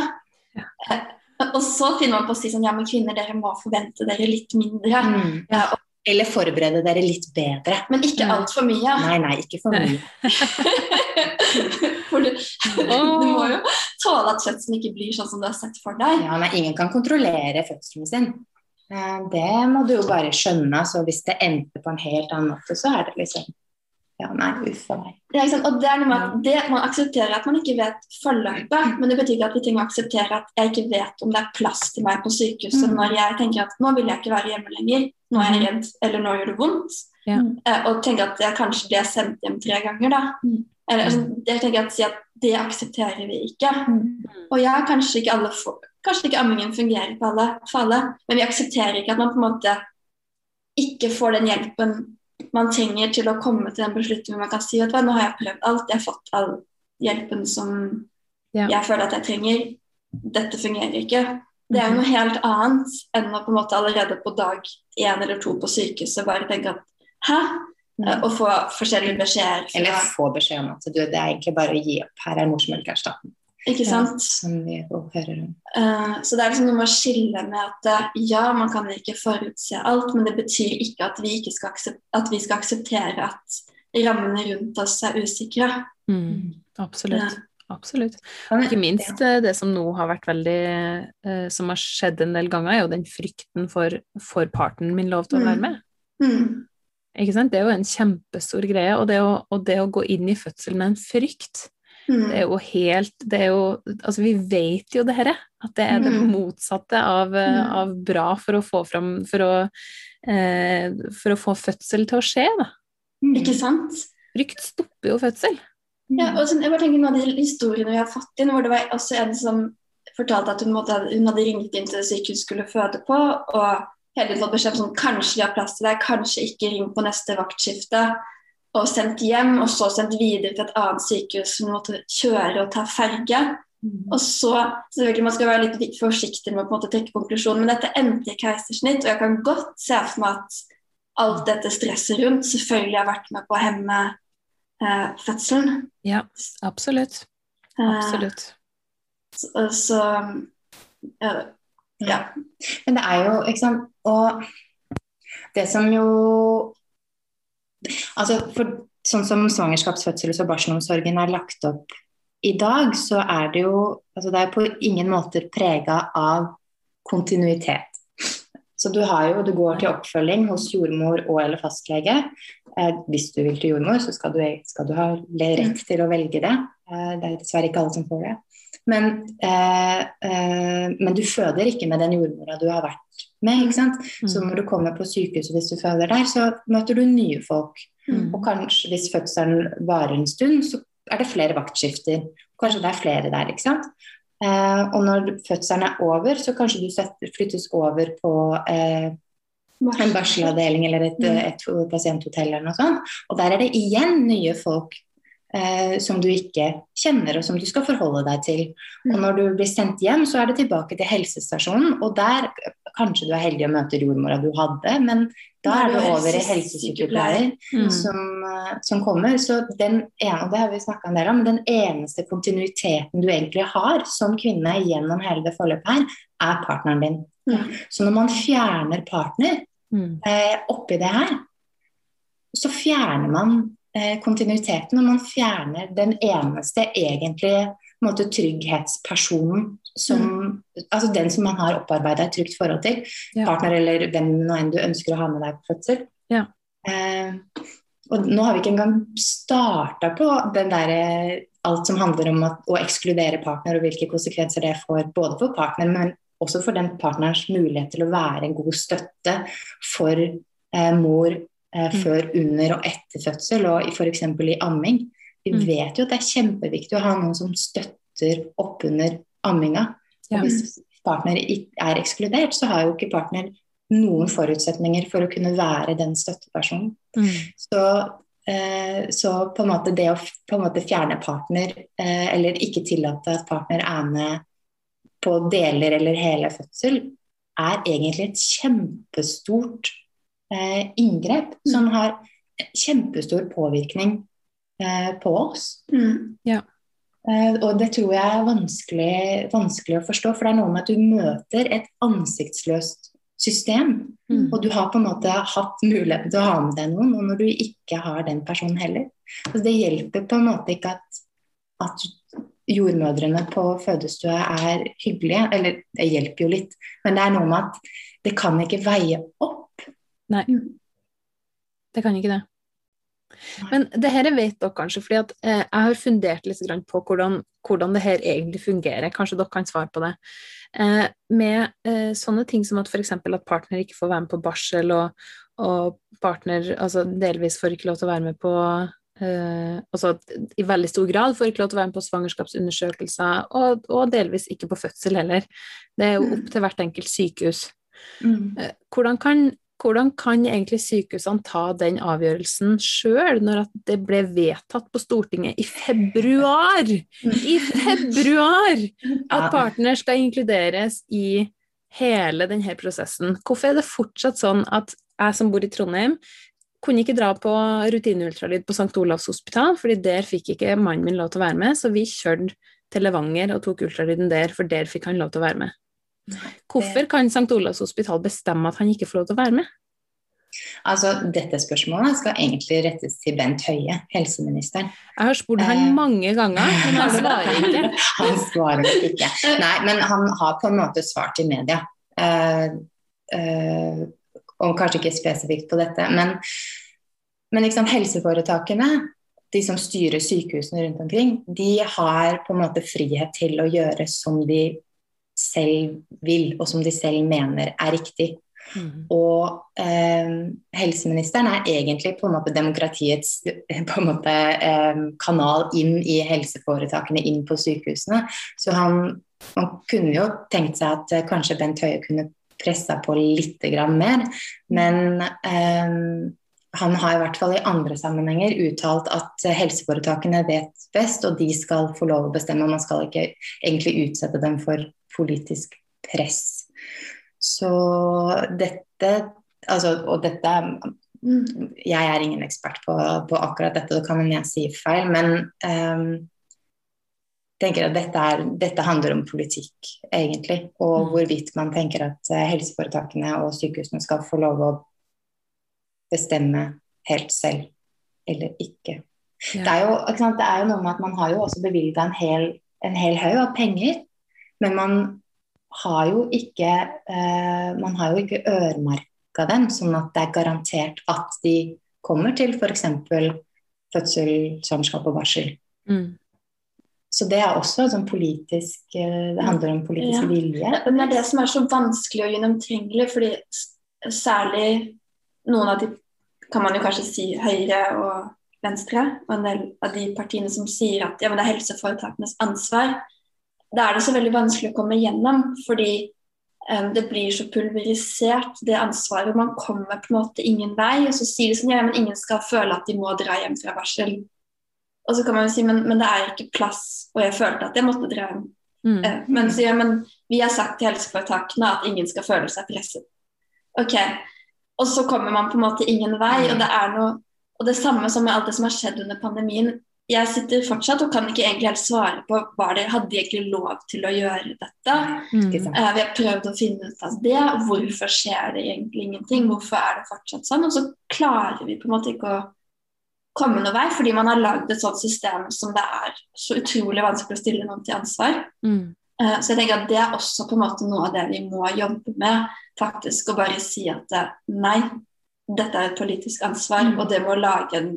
Ja. Og så finner man på å si sånn ja, men kvinner, dere må forvente dere litt mindre. Mm. Ja, og, Eller forberede dere litt bedre. men ikke Mm. altfor mye. Nei, nei, ikke for mye. For du, du må jo tåle at fødselen ikke blir sånn som du har sett for deg. Ja, nei, ingen kan kontrollere fødselen sin. Eh, Det må du jo bare skjønne. Så hvis det endte på en helt annen måte, så er det liksom Ja, nei, uff a meg. Ja? Og det er noe med at det, Man aksepterer at man ikke vet forløpet, men det betyr ikke at vi trenger å akseptere at jeg ikke vet om det er plass til meg på sykehuset Mm. når jeg tenker at nå vil jeg ikke være hjemme lenger, nå er jeg redd, eller nå gjør det vondt. Ja. Eh, og tenker at jeg kanskje ble sendt hjem tre ganger, da. Mm. Eller, altså, jeg tenker at, si at det aksepterer vi ikke. Og ja, kanskje ikke alle får Kanskje ikke ammingen fungerer for alle, for alle, men vi aksepterer ikke at man på en måte ikke får den hjelpen man trenger til å komme til den beslutningen man kan si at nå har jeg prøvd alt, jeg har fått all hjelpen som Ja. jeg føler at jeg trenger. Dette fungerer ikke. Det er jo noe helt annet enn å på en måte allerede på dag én eller to på sykehuset bare tenke at hæ? Mm. Og få forskjellige beskjeder. Eller få beskjed om at du, det er egentlig bare å gi opp. Her er morsmelkerstatning. Ikke sant? Som vi jo om. Uh, så det er liksom noe med å skille med at eh, ja, man kan ikke forutse alt, men det betyr ikke at vi, ikke skal, aksep at vi skal akseptere at rammene rundt oss er usikre. Mm. Absolutt. Absolutt. Og Ikke minst eh, det som nå har vært veldig uh, Som har skjedd en del ganger, er jo den frykten for får parten min lov til å være Mm. med? Mm. Ikke sant? Det er jo en kjempestor greie. Og det å, og det å gå inn i fødsel med en frykt, Mm. det er jo helt det er jo, Altså, vi vet jo det herre. At det er det Mm. motsatte av, eh, Mm. av bra for å få fram For å, eh, for å få fødsel til å skje, da. Mm. Ikke sant? Frykt stopper jo fødsel. Ja, og så, jeg bare tenker Noen av de historiene vi har fått inn, hvor det var også en som fortalte at hun, måtte, hun hadde ringt inn til sykehuset skulle føde på, og hele tiden fått beskjed om sånn, kanskje de har plass til deg, kanskje ikke ring på neste vaktskifte. Og sendt hjem, og så sendt videre til et annet sykehus som måtte kjøre og ta ferge. Og så, selvfølgelig Man skal være litt forsiktig med å på en måte trekke konklusjonen, men dette endte i keisersnitt, og jeg kan godt se for meg at alt dette stresset rundt selvfølgelig har vært med på å hemme eh, fødselen. Ja, absolutt. Eh, Absolutt. Så, så eh, ja. Men det er jo, ikke sant Og det som jo Altså, for sånn som svangerskapsfødsels- og barselomsorgen er lagt opp i dag, så er det jo altså Det er på ingen måter prega av kontinuitet. Så du har jo, du går til oppfølging hos jordmor og eller fastlege. Eh, hvis du vil til jordmor, så skal du, skal du ha rett til å velge det. Eh, det er dessverre ikke alle som får det. Men, eh, eh, men du føder ikke med den jordmora du har vært med. ikke sant? Så Mm. når du kommer på sykehuset hvis du føder der, så møter du nye folk. Mm. Og kanskje hvis fødselen varer en stund, så er det flere vaktskifter. Kanskje det er flere der, ikke sant. Eh, og når fødselen er over, så kanskje du setter, flyttes over på eh, en barselavdeling eller et, Mm. et pasienthotell eller noe sånt. Og der er det igjen nye folk eh, som du ikke kjenner og som du skal forholde deg til. Og Mm. når du blir sendt hjem, så er det tilbake til helsestasjonen, og der kanskje du er heldig og møter jordmora du hadde, men da er det over i helsesykepleier. Mm. som, eh, som kommer. Så den ene, og det har vi snakka en del om, den eneste kontinuiteten du egentlig har som kvinne gjennom hele det forløpet her, er partneren din. Mm. Så når man fjerner partner Mm. eh, oppi det her, så fjerner man kontinuiteten, og man fjerner den eneste egentlige måte, trygghetspersonen som Altså den som man har opparbeida et trygt forhold til. Ja. Partner eller hvem nå enn du ønsker å ha med deg på fødsel. Ja. Eh, og nå har vi ikke engang starta på den der, alt som handler om at, å ekskludere partner og hvilke konsekvenser det får både for partner, men også for den partnerens mulighet til å være en god støtte for eh, mor eh, Mm. Før, under og etter fødsel, og f.eks. i amming. Vi Mm. vet jo at det er kjempeviktig å ha noen som støtter oppunder amminga. Ja. Hvis partner er ekskludert, så har jo ikke partner noen forutsetninger for å kunne være den støttepersonen. Mm. Så, eh, så på en måte det å på en måte fjerne partner, eh, eller ikke tillate at partner er med på deler eller hele fødsel, er egentlig et kjempestort eh, inngrep som har kjempestor påvirkning eh, på oss. Mm. Eh, og det tror jeg er vanskelig, vanskelig å forstå, for det er noe med at du møter et ansiktsløst system. Mm. Og du har på en måte hatt muligheten til å ha med deg noen, og når du ikke har den personen heller. Altså det hjelper på en måte ikke at, at jordmødrene på fødestua er hyggelige, eller det hjelper jo litt, men det er noe med at det kan ikke veie opp. Nei. Det kan ikke det. Men det her vet dere kanskje, fordi at eh, jeg har fundert litt grann på hvordan, hvordan det her egentlig fungerer. Kanskje dere kan svare på det. Eh, med eh, sånne ting som at f.eks. at partner ikke får være med på barsel, og, og partner altså delvis får ikke lov til å være med på eh, altså i veldig stor grad får ikke lov til å være med på svangerskapsundersøkelser, og, og delvis ikke på fødsel heller. Det er jo opp til hvert enkelt sykehus. Eh, Hvordan kan, hvordan kan egentlig sykehusene ta den avgjørelsen sjøl, når det ble vedtatt på Stortinget i februar? I februar! At partner skal inkluderes i hele denne prosessen. Hvorfor er det fortsatt sånn at jeg som bor i Trondheim, kunne ikke dra på rutineultralyd på St. Olavs hospital, fordi der fikk ikke mannen min lov til å være med, så vi kjørte til Levanger og tok ultralyden der, for der fikk han lov til å være med. Hvorfor kan St. Olavs hospital bestemme at han ikke får lov til å være med? Altså, dette spørsmålet skal egentlig rettes til Bent Høie, helseministeren. Jeg har spurt han Eh. mange ganger, men han svarer ikke. Han svarer ikke. Nei, men han har på en måte svart i media. Eh, eh, og kanskje ikke spesifikt på dette. Men, men liksom helseforetakene, de som styrer sykehusene rundt omkring, de har på en måte frihet til å gjøre som de selv vil, og som de selv mener er riktig. Og eh, helseministeren er egentlig på en måte demokratiets på en måte, eh, kanal inn i helseforetakene, inn på sykehusene. Så han, man kunne jo tenkt seg at eh, kanskje Bent Høie kunne pressa på litt grann mer, men eh, han har i hvert fall i andre sammenhenger uttalt at helseforetakene vet best, og de skal få lov å bestemme. Man skal ikke egentlig utsette dem for politisk press. Så dette altså, Og dette. Jeg er ingen ekspert på, på akkurat dette, det kan hende jeg sier feil, men um, tenker at dette, er, dette handler om politikk, egentlig. Og Mm. hvorvidt man tenker at eh, helseforetakene og sykehusene skal få lov å bestemme helt selv, eller ikke. Ja. Det, er jo, sant? det er jo noe med at man har jo også bevilga en hel, en hel haug av penger, men man har jo ikke eh, man har jo ikke øremerka dem, sånn at det er garantert at de kommer til f.eks. fødsel, svangerskap og barsel. Mm. Så det er også sånn politisk eh, Det handler om politisk Ja. vilje. Men det er det som er så vanskelig og gjennomtrengelig, fordi særlig noen av de kan man jo kanskje si Høyre og Venstre, og en del av de partiene som sier at ja, men det er helseforetakenes ansvar. Da er det så veldig vanskelig å komme gjennom, fordi um, det blir så pulverisert, det ansvaret. Man kommer på en måte ingen vei, og så sier de sånn ja, men ingen skal føle at de må dra hjem fra barsel. Og så kan man jo si men, men det er ikke plass, og jeg følte at jeg måtte dra hjem Mm. Uh, Men, så, ja, men vi har sagt til helseforetakene at ingen skal føle seg presset. Ok, Og så kommer man på en måte ingen vei. Og det er noe, og det samme som med alt det som har skjedd under pandemien. Jeg sitter fortsatt og kan ikke egentlig helt svare på hva det hadde jeg egentlig lov til å gjøre dette. Mm. Eh, vi har prøvd å finne ut av det. Hvorfor skjer det egentlig ingenting? Hvorfor er det fortsatt sånn? Og så klarer vi på en måte ikke å komme noen vei, fordi man har lagd et sånt system som det er så utrolig vanskelig å stille noen til ansvar. Mm. Eh, Så jeg tenker at det er også på en måte noe av det vi må jobbe med. Faktisk å bare si at eh, nei, dette er et politisk ansvar, Mm. og det må lage en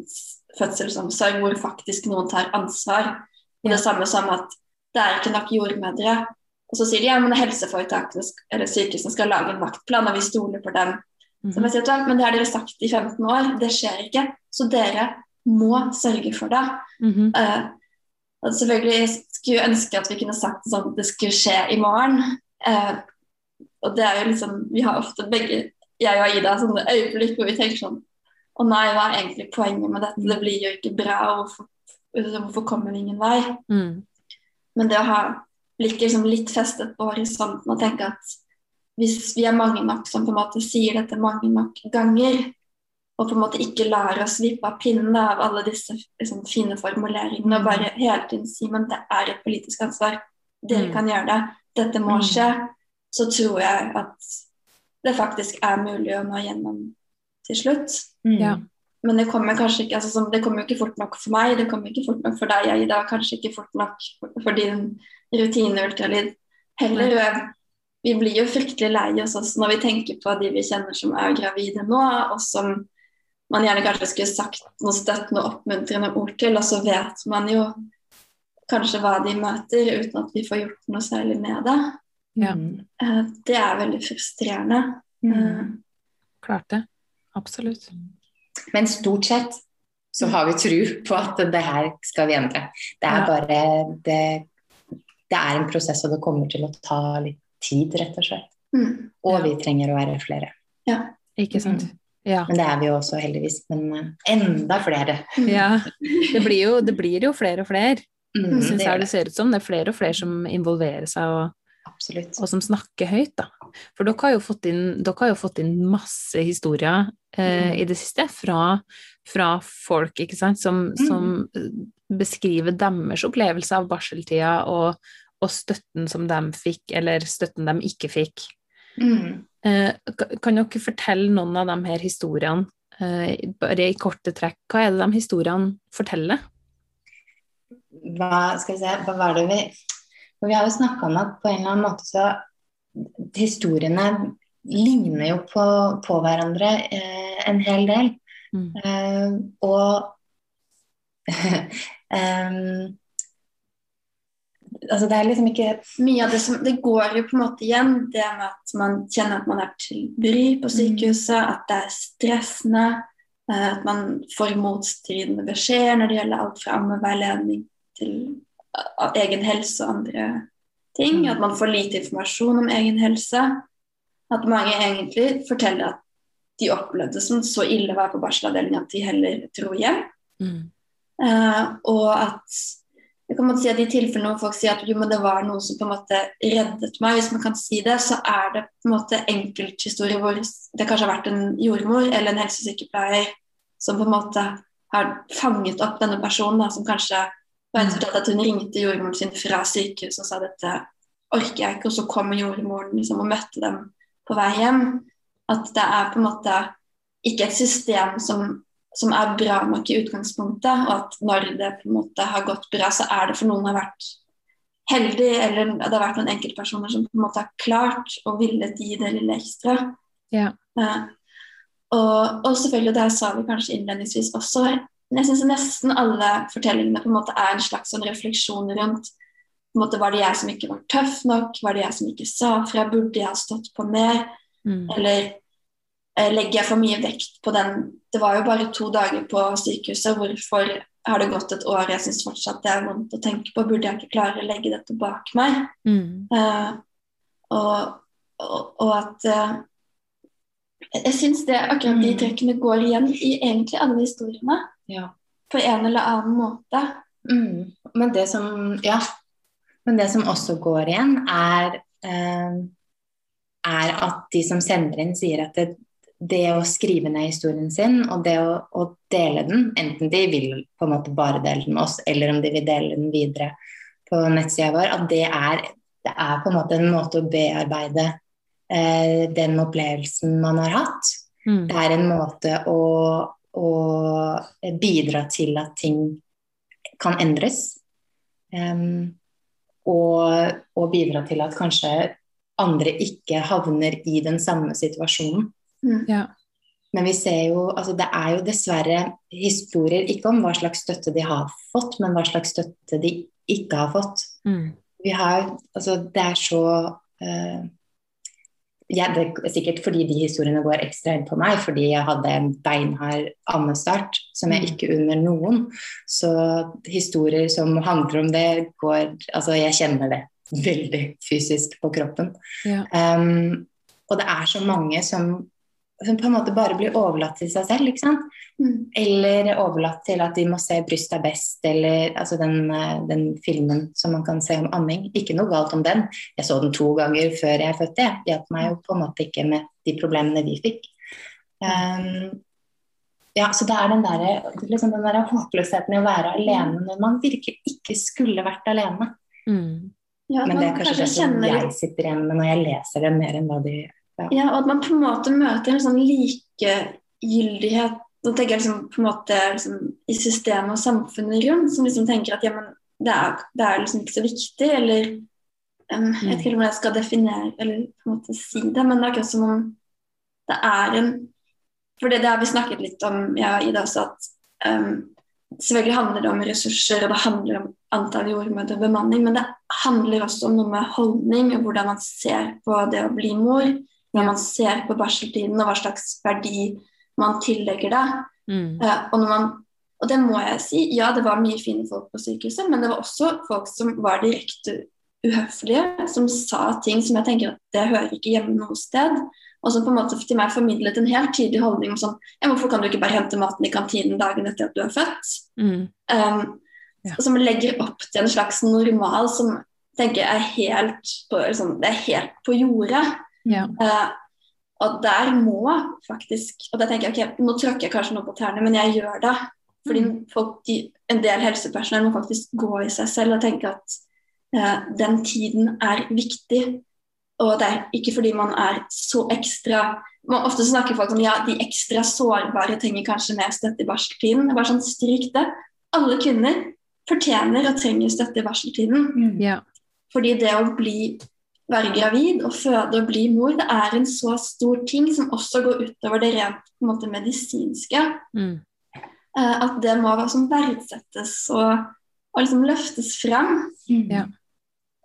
fødselsomsorg hvor faktisk noen tar ansvar. Og det samme som at det er ikke nok jordmødre. Og så sier de ja, men helseforetakene eller sykehusene skal lage en vaktplan, og vi stoler på dem. Så Mhm. sier, men det har dere sagt i 15 år, det skjer ikke. Så dere må sørge for det. Mhm. Eh, og selvfølgelig skulle jeg ønske at vi kunne sagt sånn at det skulle skje i morgen. Uh, og det er jo liksom Vi har ofte begge, jeg og Ida, sånne øyeblikk hvor vi tenker sånn Å nei, hva er egentlig poenget med dette? Det blir jo ikke bra. og Hvorfor, hvorfor kommer vi ingen vei? Mm. Men det å ha blikket liksom litt festet på horisonten og tenke at hvis vi er mange nok som på en måte sier dette mange nok ganger, og på en måte ikke lar oss vippe av pinnen av alle disse liksom, fine formuleringene, og bare hele tiden si men det er et politisk ansvar, dere Mm. kan gjøre det, dette må Mm. skje, så tror jeg at det faktisk er mulig å nå gjennom til slutt. Mm. Ja. Men det kommer kanskje ikke altså, sånn, det kommer ikke fort nok for meg, det kommer ikke fort nok for deg, Aida, kanskje ikke fort nok for, for din rutine-ultralyd heller. Mm. Vi blir jo fryktelig lei oss også når vi tenker på de vi kjenner som er gravide nå, og som man gjerne kanskje skulle sagt noe støttende og oppmuntrende ord til, og så vet man jo kanskje hva de møter, uten at vi får gjort noe særlig med det. Ja. Eh, Det er veldig frustrerende. Mm. Eh, Klart det. Absolutt. Men stort sett så har vi tru på at det her skal vi endre. Det er Ja. bare det, det er en prosess, og det kommer til å ta litt tid, rett og slett. mm. Og Ja. vi trenger å være flere. Ja, Ikke sant? Ja. Men det er vi jo også, heldigvis. Men eh, enda flere. ja. Det, blir jo, det blir jo flere og flere, Mm, syns det jeg det, det ser ut som. Det er flere og flere som involverer seg og, Absolutt. og som snakker høyt, da. For dere har jo fått inn, dere har jo fått inn masse historier eh, i det siste fra, fra folk, ikke sant, som, som eh, beskriver deres opplevelse av barseltida og, og støtten som de fikk, eller støtten de ikke fikk. Mm. Eh, kan dere fortelle noen av de her historiene, eh, bare i korte trekk? Hva er det de historiene forteller? Hva skal vi se, hva var det vi For vi har jo snakka om at på en eller annen måte så Historiene ligner jo på, på hverandre eh, en hel del. Mm. Eh, og em, Altså, det er liksom ikke mye av det som Det går jo på en måte igjen, det med at man kjenner at man er til bry på sykehuset, at det er stressende, eh, at man får motstridende beskjeder når det gjelder alt fra ammeveiledning til eh, egen helse og andre ting. At man får lite informasjon om egen helse. At mange egentlig forteller at de opplevde det som så ille å være på barselavdelinga at de heller dro hjem. Mm. Uh, og at jeg kan si at I tilfellene hvor folk sier at jo, men det var noe som på en måte reddet meg, hvis man kan si det, så er det på en måte enkelthistorier hvor det kanskje har vært en jordmor eller en helsesykepleier som på en måte har fanget opp denne personen, da, som kanskje var rett at hun ringte jordmoren sin fra sykehuset og sa dette orker jeg ikke, og så kommer jordmoren liksom, og møtte dem på vei hjem. At det er på en måte ikke et system som som er bra nok i utgangspunktet, og at når det på en måte har gått bra, så er det for noen har vært heldig, eller det har vært noen enkeltpersoner som på en måte har klart og villet gi det lille ekstra. Ja. Uh, og, og selvfølgelig, det sa vi kanskje innledningsvis også, jeg syns nesten alle fortellingene på en måte er en slags sånn refleksjon rundt måte, Var det jeg som ikke var tøff nok? Var det jeg som ikke sa fra? Burde jeg ha stått på mer? Mm. Eller eh, legger jeg for mye vekt på den Det var jo bare to dager på sykehuset, hvorfor har det gått et år? Jeg syns fortsatt det er vondt å tenke på. Burde jeg ikke klare å legge dette bak meg? Mm. Eh, og, og, og at eh, Jeg syns det akkurat de Mm. trekkene går igjen i egentlig alle historiene. Ja. På en eller annen måte. Mm. Men det som Ja. Men det som også går igjen, er, eh, er at de som sender inn, sier at det, det å skrive ned historien sin og det å, å dele den, enten de vil på en måte bare dele den med oss, eller om de vil dele den videre på nettsida vår, at det er, det er på en måte en måte å bearbeide eh, den opplevelsen man har hatt. Mm. Det er en måte å, å bidra til at ting kan endres. Em, og, og bidra til at kanskje andre ikke havner i den samme situasjonen. Mm. Ja. Men vi ser jo, altså det er jo dessverre historier ikke om hva slags støtte de har fått, men hva slags støtte de ikke har fått. Mm. Vi har, altså det er så eh, ja, Det er sikkert fordi de historiene går ekstra inn på meg, fordi jeg hadde en beinhard ammestart som jeg Mm. ikke unner noen. Så historier som handler om det, går Altså, jeg kjenner det veldig fysisk på kroppen. Ja. Um, og det er så mange som som på en måte bare blir overlatt til seg selv. ikke sant? Mm. Eller overlatt til at de må se 'Bryst er best', eller altså den, eh, den, filmen som man kan se om amming. Ikke noe galt om den. Jeg så den to ganger før jeg fødte. Det hjalp meg jo på en måte ikke med de problemene vi fikk. Um, ja, så det er den der, liksom der håpløsheten i å være alene når man virkelig ikke skulle vært alene. Mm. Ja, Men det er kanskje det som jeg sitter igjen med når jeg leser det, mer enn hva de Ja, og at man på en måte møter en sånn likegyldighet Nå tenker jeg liksom på en måte liksom, i systemet og samfunnet rundt, som liksom tenker at ja, men det er, det er liksom ikke så viktig, eller um, Jeg vet ikke hvordan jeg skal definere eller på en måte si det, men det er akkurat som om det er en For det, det har vi snakket litt om, jeg og Ida også, at um, selvfølgelig handler det om ressurser, og det handler om antall jordmødre og bemanning, men det handler også om noe med holdning og hvordan man ser på det å bli mor når man ser på barseltiden og hva slags verdi man tillegger det. Mm. Eh, og, man, og det må jeg si, ja det var mye fine folk på sykehuset, men det var også folk som var direkte uhøflige, som sa ting som jeg tenker at det hører ikke hjemme noe sted. Og som på en måte til meg formidlet en helt tydelig holdning om sånn ja, Hvorfor kan du ikke bare hente maten i kantinen dagen etter at du er født? Mm. Um, Ja. Som legger opp til en slags normal som tenker er helt på, liksom, det er helt på jordet. Ja. Eh, og der må faktisk Og da tenker jeg ok, nå tråkker jeg kanskje noe på tærne, men jeg gjør det. Fordi Mm. folk, de, en del helsepersonell må faktisk gå i seg selv og tenke at eh, den tiden er viktig. Og det er ikke fordi man er så ekstra man, Ofte snakker folk om ja, de ekstra sårbare trenger kanskje mer støtte i barseltiden. Bare sånn, Stryk det. Alle kvinner fortjener og trenger støtte i barseltiden. Ja. Fordi det å bli, være gravid og føde og bli mor, det er en så stor ting som også går utover det rent på en måte, medisinske. Mm. eh, at det må liksom verdsettes og, og liksom løftes frem. Ja.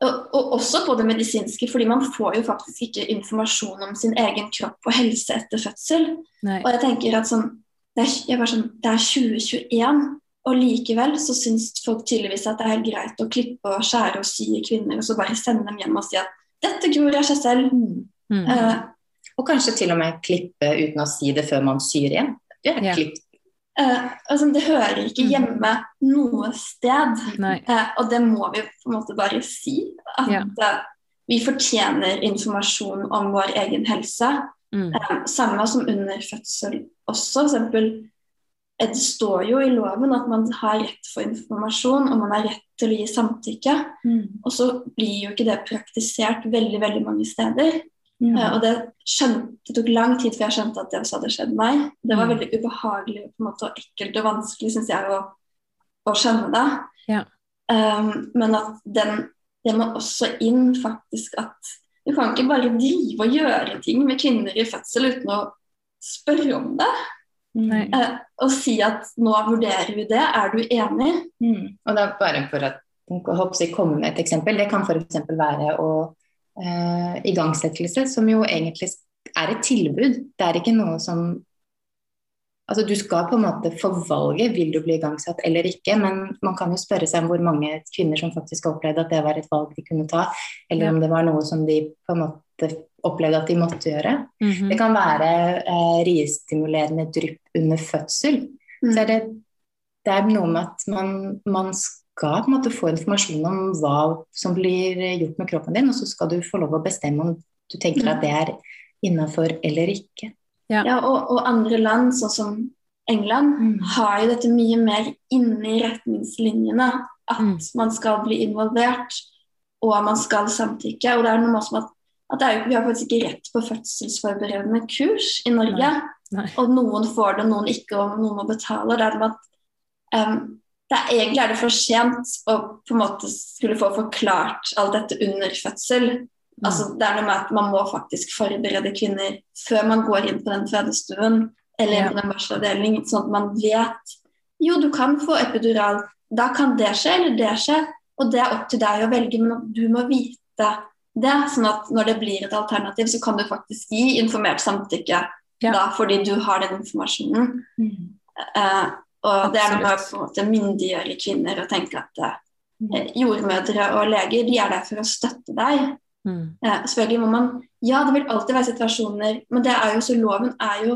Og, og også på det medisinske, fordi man får jo faktisk ikke informasjon om sin egen kropp og helse etter fødsel. Nei. Og jeg tenker at sånn, det er, jeg bare sånn, det er 2021, og likevel så syns folk tydeligvis at det er helt greit å klippe og skjære og sy i kvinner, og så bare sende dem hjem og si at dette gror jeg seg selv. Mm. Uh, Og kanskje til og med klippe uten å si det før man syr igjen. Det er yeah. klipp. Uh, altså, det hører ikke Mm. hjemme noe sted. Eh, og det må vi på en måte bare si. At yeah. vi fortjener informasjon om vår egen helse. Mm. Eh, samme som under fødsel også. For eksempel, det står jo i loven at man har rett for informasjon, og man har rett til å gi samtykke. Og så blir jo ikke det praktisert veldig veldig mange steder. Eh, og det, skjønte, det tok lang tid før jeg skjønte at det også hadde skjedd meg. Det var Mm. veldig ubehagelig måte, og ekkelt og vanskelig, syns jeg, å, å skjønne det. Ja. Um, men at den, det må også inn faktisk at du kan ikke bare drive og gjøre ting med kvinner i fødsel uten å spørre om det. Eh, og si at nå vurderer vi det, er du enig? Mm. Og det er bare for at jeg komme med et eksempel. Det kan f.eks. være å eh, igangsettelse, som jo egentlig er et tilbud. Det er ikke noe som Altså Du skal på en måte få valget vil du bli igangsatt eller ikke, men man kan jo spørre seg om hvor mange kvinner som faktisk opplevde at det var et valg de kunne ta, eller Ja. om det var noe som de på en måte opplevde at de måtte gjøre. Mhm. Det kan være eh, riestimulerende drypp under fødsel. Mm. Så er det, det er noe med at man, man skal på en måte få informasjon om hva som blir gjort med kroppen din, og så skal du få lov å bestemme om du tenker at det er innafor eller ikke. Ja. Ja, og, og andre land, sånn som England, Mm. har jo dette mye mer inni retningslinjene. At Mm. man skal bli involvert, og man skal samtykke. Og det er noe med at, at er vi har faktisk ikke rett på fødselsforberedende kurs i Norge. Nei. Og noen får det, noen ikke, og noen må betale. Det er at um, det er, Egentlig er det for sent å på en måte skulle få forklart alt dette under fødsel. Altså, det er noe med at Man må faktisk forberede kvinner før man går inn på den fødestuen eller Ja. på den barselavdelingen, sånn at man vet jo, du kan få epidural. Da kan det skje, eller det skje. Og det er opp til deg å velge, men du må vite det. Sånn at når det blir et alternativ, så kan du faktisk gi informert samtykke Ja. da, fordi du har den informasjonen. Eh, og det er noe med å på en måte myndiggjøre kvinner og tenke at uh, jordmødre og leger de er der for å støtte deg. Mm. Uh, selvfølgelig må man Ja, det vil alltid være situasjoner, men det er jo så loven er jo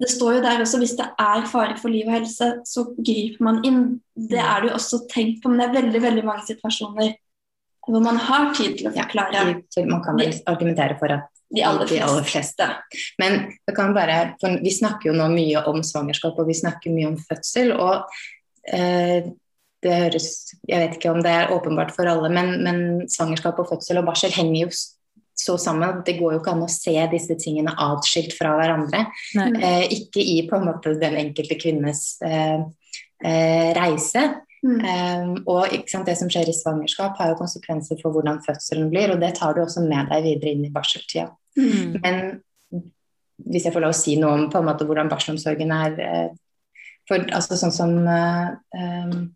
Det står jo der også hvis det er fare for liv og helse, så griper man inn. Det er det jo også tenkt på, men det er veldig, veldig mange situasjoner hvor man har tid til å Ja, forklare Så man kan vel argumentere for at de aller de aller fleste. Men bare, vi snakker jo nå mye om svangerskap og vi snakker mye om fødsel. og eh, det høres, Jeg vet ikke om det er åpenbart for alle, men, men svangerskap og fødsel og barsel henger jo så sammen. Det går jo ikke an å se disse tingene atskilt fra hverandre. Eh, ikke i på en måte den enkelte kvinnes eh, eh, reise. Mm. Um, og sant, Det som skjer i svangerskap, har jo konsekvenser for hvordan fødselen blir. og Det tar du også med deg videre inn i barseltida. Mm. Men hvis jeg får lov å si noe om på en måte hvordan barselomsorgen er eh, for altså Sånn som eh, um,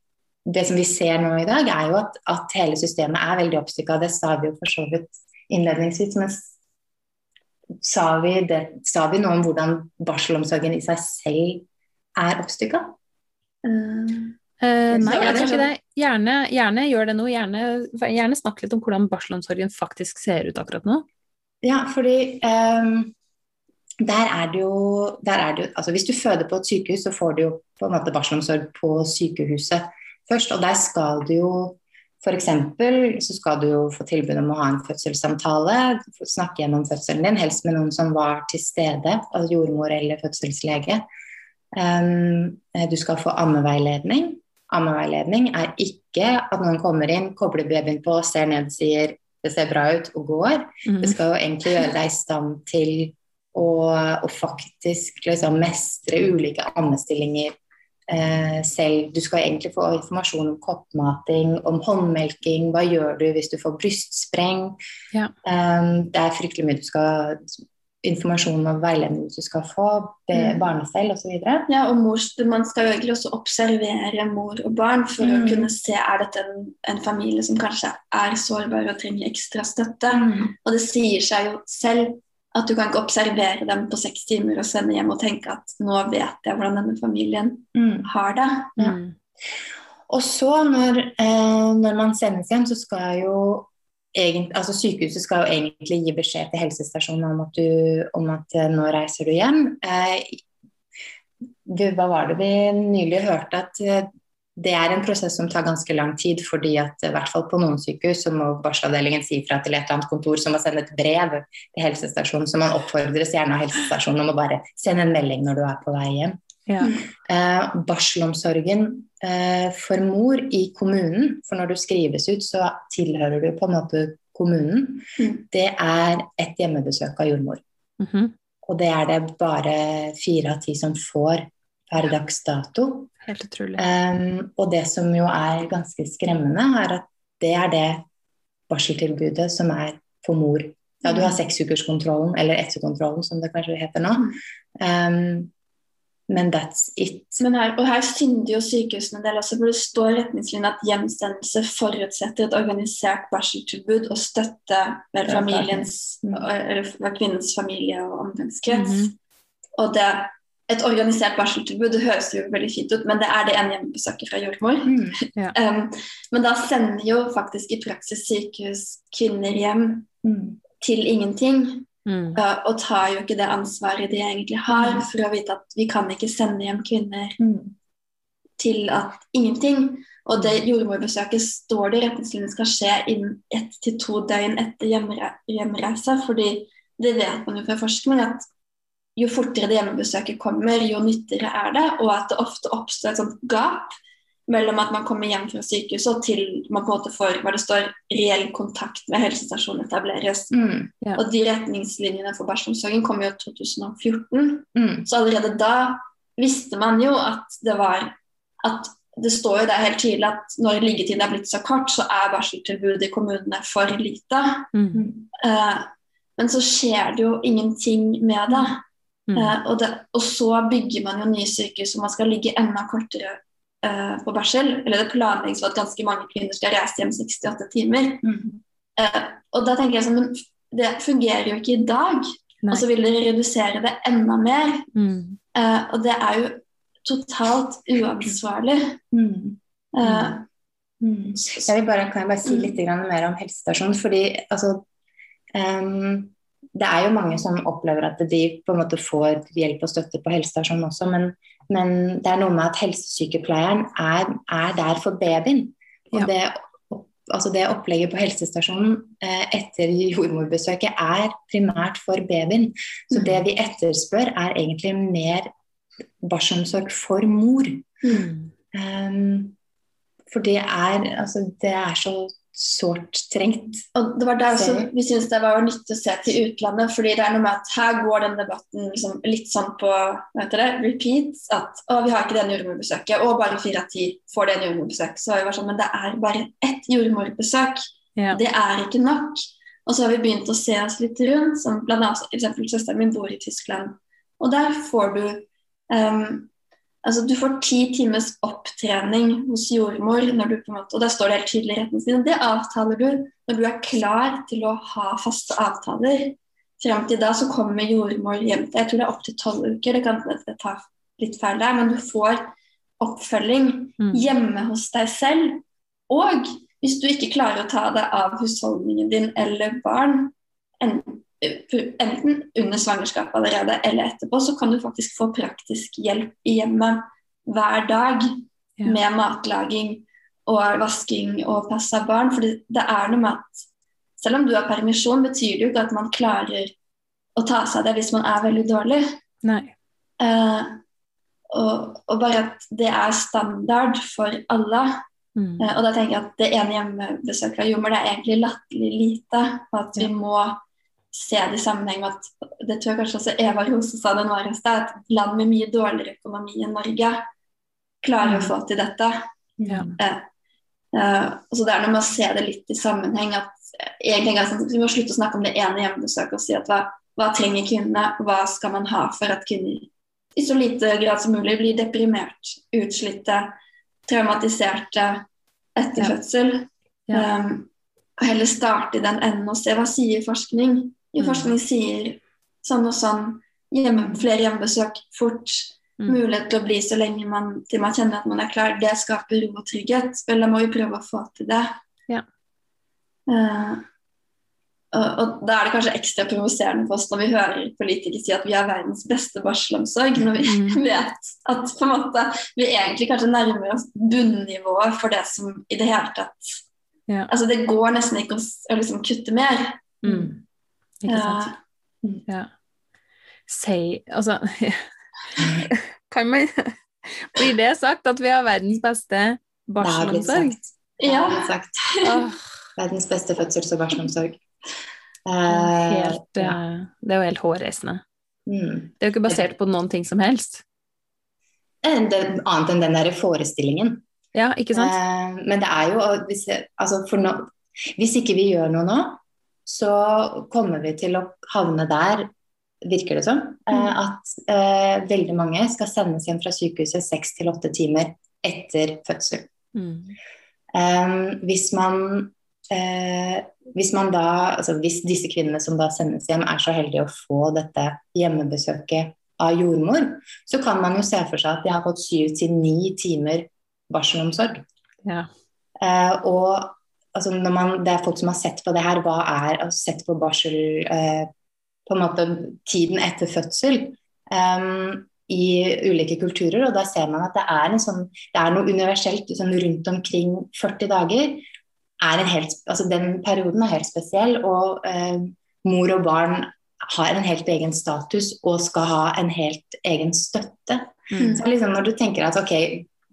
Det som vi ser nå i dag, er jo at, at hele systemet er veldig oppstykka. Det sa vi jo for så vidt innledningsvis. Men sa vi, det, sa vi noe om hvordan barselomsorgen i seg selv er oppstykka? Eh, Eh, nei, jeg tror ikke det. Gjerne, gjerne gjør det nå. Gjerne, gjerne snakk litt om hvordan barselomsorgen faktisk ser ut akkurat nå. Ja, fordi um, der er det jo, der er det jo altså Hvis du føder på et sykehus, så får du jo på en måte barselomsorg på sykehuset først. Og der skal du jo f.eks. så skal du jo få tilbud om å ha en fødselssamtale, snakke gjennom fødselen din, helst med noen som var til stede, altså jordmor eller fødselslege. Um, du skal få ammeveiledning. Ammeveiledning er ikke at noen kommer inn, kobler babyen på, ser ned, sier det ser bra ut og går. Mm. Det skal jo egentlig gjøre deg i stand til å, å faktisk liksom mestre ulike ammestillinger eh, selv. Du skal egentlig få informasjon om koppmating, om håndmelking, hva gjør du hvis du får brystspreng. Ja. Um, det er fryktelig mye du skal informasjon og veiledning du skal få, be, Mm. barnestell osv. Ja, og mors, Man skal jo egentlig også observere mor og barn for Mm. å kunne se er dette en, en familie som kanskje er sårbar og trenger ekstra støtte. Og det sier seg jo selv at du kan ikke observere dem på seks timer og sende hjem og tenke at nå vet jeg hvordan denne familien Mm. har det. Ja. Mm. Og så når, eh, når man sendes hjem, så skal jo egent, altså sykehuset skal jo egentlig gi beskjed til helsestasjonen om at, du, om at eh, nå reiser du hjem. Eh, vi, hva var det vi nylig hørte at eh, det er en prosess som tar ganske lang tid, fordi at i hvert fall på noen sykehus så må barselavdelingen si fra til et eller annet kontor som må sende et brev til helsestasjonen, så man oppfordres gjerne av helsestasjonen om å bare sende en melding når du er på vei hjem. Ja. Eh, barselomsorgen for mor i kommunen, for når du skrives ut, så tilhører du på en måte kommunen, Mm. det er et hjemmebesøk av jordmor. Mhm. Og det er det bare fire av ti som får per dags dato. Helt utrolig. Um, og det som jo er ganske skremmende, er at det er det barseltilbudet som er for mor. Ja, du har seksukerskontrollen, eller etterkontrollen, som det kanskje heter nå. Um, men that's it. Men her, og her synder jo sykehusene en del også, for det står i retningslinjene at hjemsendelse forutsetter et organisert barseltilbud og støtte med familiens, Mm. eller kvinnens familie og omgangskrets. Mhm. Og det, et organisert barseltilbud det høres jo veldig fint ut, men det er det ene hjemmebesøket fra jordmor. Mm. Um, men da sender jo faktisk i praksis sykehus kvinner hjem Mm. til ingenting. Mm. Og, og tar jo ikke det ansvaret de egentlig har for å vite at vi kan ikke sende hjem kvinner Mm. til at ingenting. Og det jordmorbesøket står det i retningslinjene skal skje innen ett til to døgn etter hjemre hjemreise. fordi det vet man jo fra forskning at jo fortere det hjemmebesøket kommer, jo nyttigere er det. Og at det ofte oppstår et sånt gap mellom at man kommer hjem fra sykehuset og til man på en måte får hva det står, reell kontakt med helsestasjonen etableres. Mm. yeah. Og de retningslinjene for barselomsorgen kom jo i 2014. Mm. Så allerede da visste man jo at det var at det står jo der helt tydelig at når liggetiden er blitt så kort, så er barseltilbudet i kommunene for lite. Mm. Uh, men så skjer det jo ingenting med det. Mm. Eh, og, det og så bygger man jo nye sykehus, og man skal ligge enda kortere eh, på barsel. Eller det planlegges for at ganske mange kvinner skal reise hjem 68 timer. Mm. Eh, og da tenker jeg sånn, men det fungerer jo ikke i dag. Nei. Og så vil dere redusere det enda mer. Mm. Eh, og det er jo totalt uansvarlig. Mm. Eh, Mm. Jeg vil bare, kan jeg bare si litt mer om helsestasjonen? fordi altså, Um, det er jo mange som opplever at de på en måte får hjelp og støtte på helsestasjonen også, men, men det er noe med at helsesykepleieren er, er der for babyen. Og Ja. det, altså det opplegget på helsestasjonen eh, etter jordmorbesøket er primært for babyen. Så Mm. det vi etterspør, er egentlig mer barselomsorg for mor. Mm. Um, for det er, altså, det er så sårt trengt. Og det var der også vi syntes det var nyttig å se til utlandet, fordi det er noe med at her går den debatten liksom litt sånn på det, repeat. At å, vi har ikke det jordmorbesøket, og bare fire av ti får det jordmorbesøk. Så vi var sånn, men det er bare ett jordmorbesøk. Ja. Det er ikke nok. Og så har vi begynt å se oss litt rundt, som blant annet eksempel søsteren min bor i Tyskland. Og der får du ehm, Altså Du får ti timers opptrening hos jordmor, når du på en måte, og der står det helt tydelig i retningslinjene. Det avtaler du når du er klar til å ha faste avtaler. Frem til da så kommer jordmor hjem Jeg tror det er opptil tolv uker, det kan ta litt feil der, men du får oppfølging Mm. hjemme hos deg selv. Og hvis du ikke klarer å ta deg av husholdningen din eller barn, enten, enten under svangerskapet allerede eller etterpå, så kan du faktisk få praktisk hjelp i hjemmet hver dag Ja. med matlaging og vasking og pass av barn. For det er noe med at selv om du har permisjon, betyr det jo ikke at man klarer å ta seg av det hvis man er veldig dårlig. Nei. Eh, og, og bare at det er standard for alle. Mm. Eh, og da tenker jeg at det ene hjemmebesøket av jordmor det er egentlig latterlig lite. Og at vi må se det i sammenheng med at Det tror jeg kanskje også Eva Rose sa den var i sted, at land med mye dårligere økonomi enn Norge klarer å få til dette. Ja. Eh, og så det er noe med å se det litt i sammenheng. at eh, egentlig sånn, Vi må slutte å snakke om det ene hjemmebesøket og si at hva, hva trenger kvinnene, hva skal man ha for at kvinner i så lite grad som mulig blir deprimert, utslitte, traumatiserte etter Ja. fødsel. Ja. Um, og heller starte i den enden og se hva sier forskning. Jo, Mm. forskning sier sånn og sånn. Hjemme, flere hjemmebesøk fort. Mm. Mulighet til å bli så lenge man, til man kjenner at man er klar. Det skaper ro og trygghet. Vel, da må vi prøve å få til det. Ja. Uh, og, og da er det kanskje ekstra provoserende for oss når vi hører politikere si at vi har verdens beste barselomsorg, når vi Mm. vet at på en måte vi egentlig kanskje nærmer oss bunnivået for det som i det hele tatt Ja. Altså det går nesten ikke å liksom kutte mer. Mm. Ikke sant. Eh, Ja. Si Altså Kan man Blir det sagt at vi har verdens beste Det har blitt barselomsorg? sagt. Ja. blitt sagt. Verdens beste fødsels- og barselomsorg. Eh, helt, ja. eh, det er jo helt hårreisende. Mm. Det er jo ikke basert på noen ting som helst. Eh, det, annet enn den der forestillingen. Ja, ikke sant? Eh, men det er jo hvis, altså for nå, hvis ikke vi gjør noe nå, så kommer vi til å havne der, virker det som, eh, Mm. at eh, veldig mange skal sendes hjem fra sykehuset seks til åtte timer etter fødsel. Mm. Eh, hvis man eh, hvis man da, altså hvis disse kvinnene som da sendes hjem er så heldige å få dette hjemmebesøket av jordmor, så kan man jo se for seg at de har fått syv til ni timer barselomsorg. Ja. Eh, og altså, når man, det er folk som har sett på det her, hva er altså, sett på barsel eh, på en måte tiden etter fødsel um, i ulike kulturer, og da ser man at det er, en sånn, det er noe universelt sånn rundt omkring 40 dager. Er en helt, altså, den perioden er helt spesiell, og eh, mor og barn har en helt egen status og skal ha en helt egen støtte. Mm. Så liksom når du tenker at ok,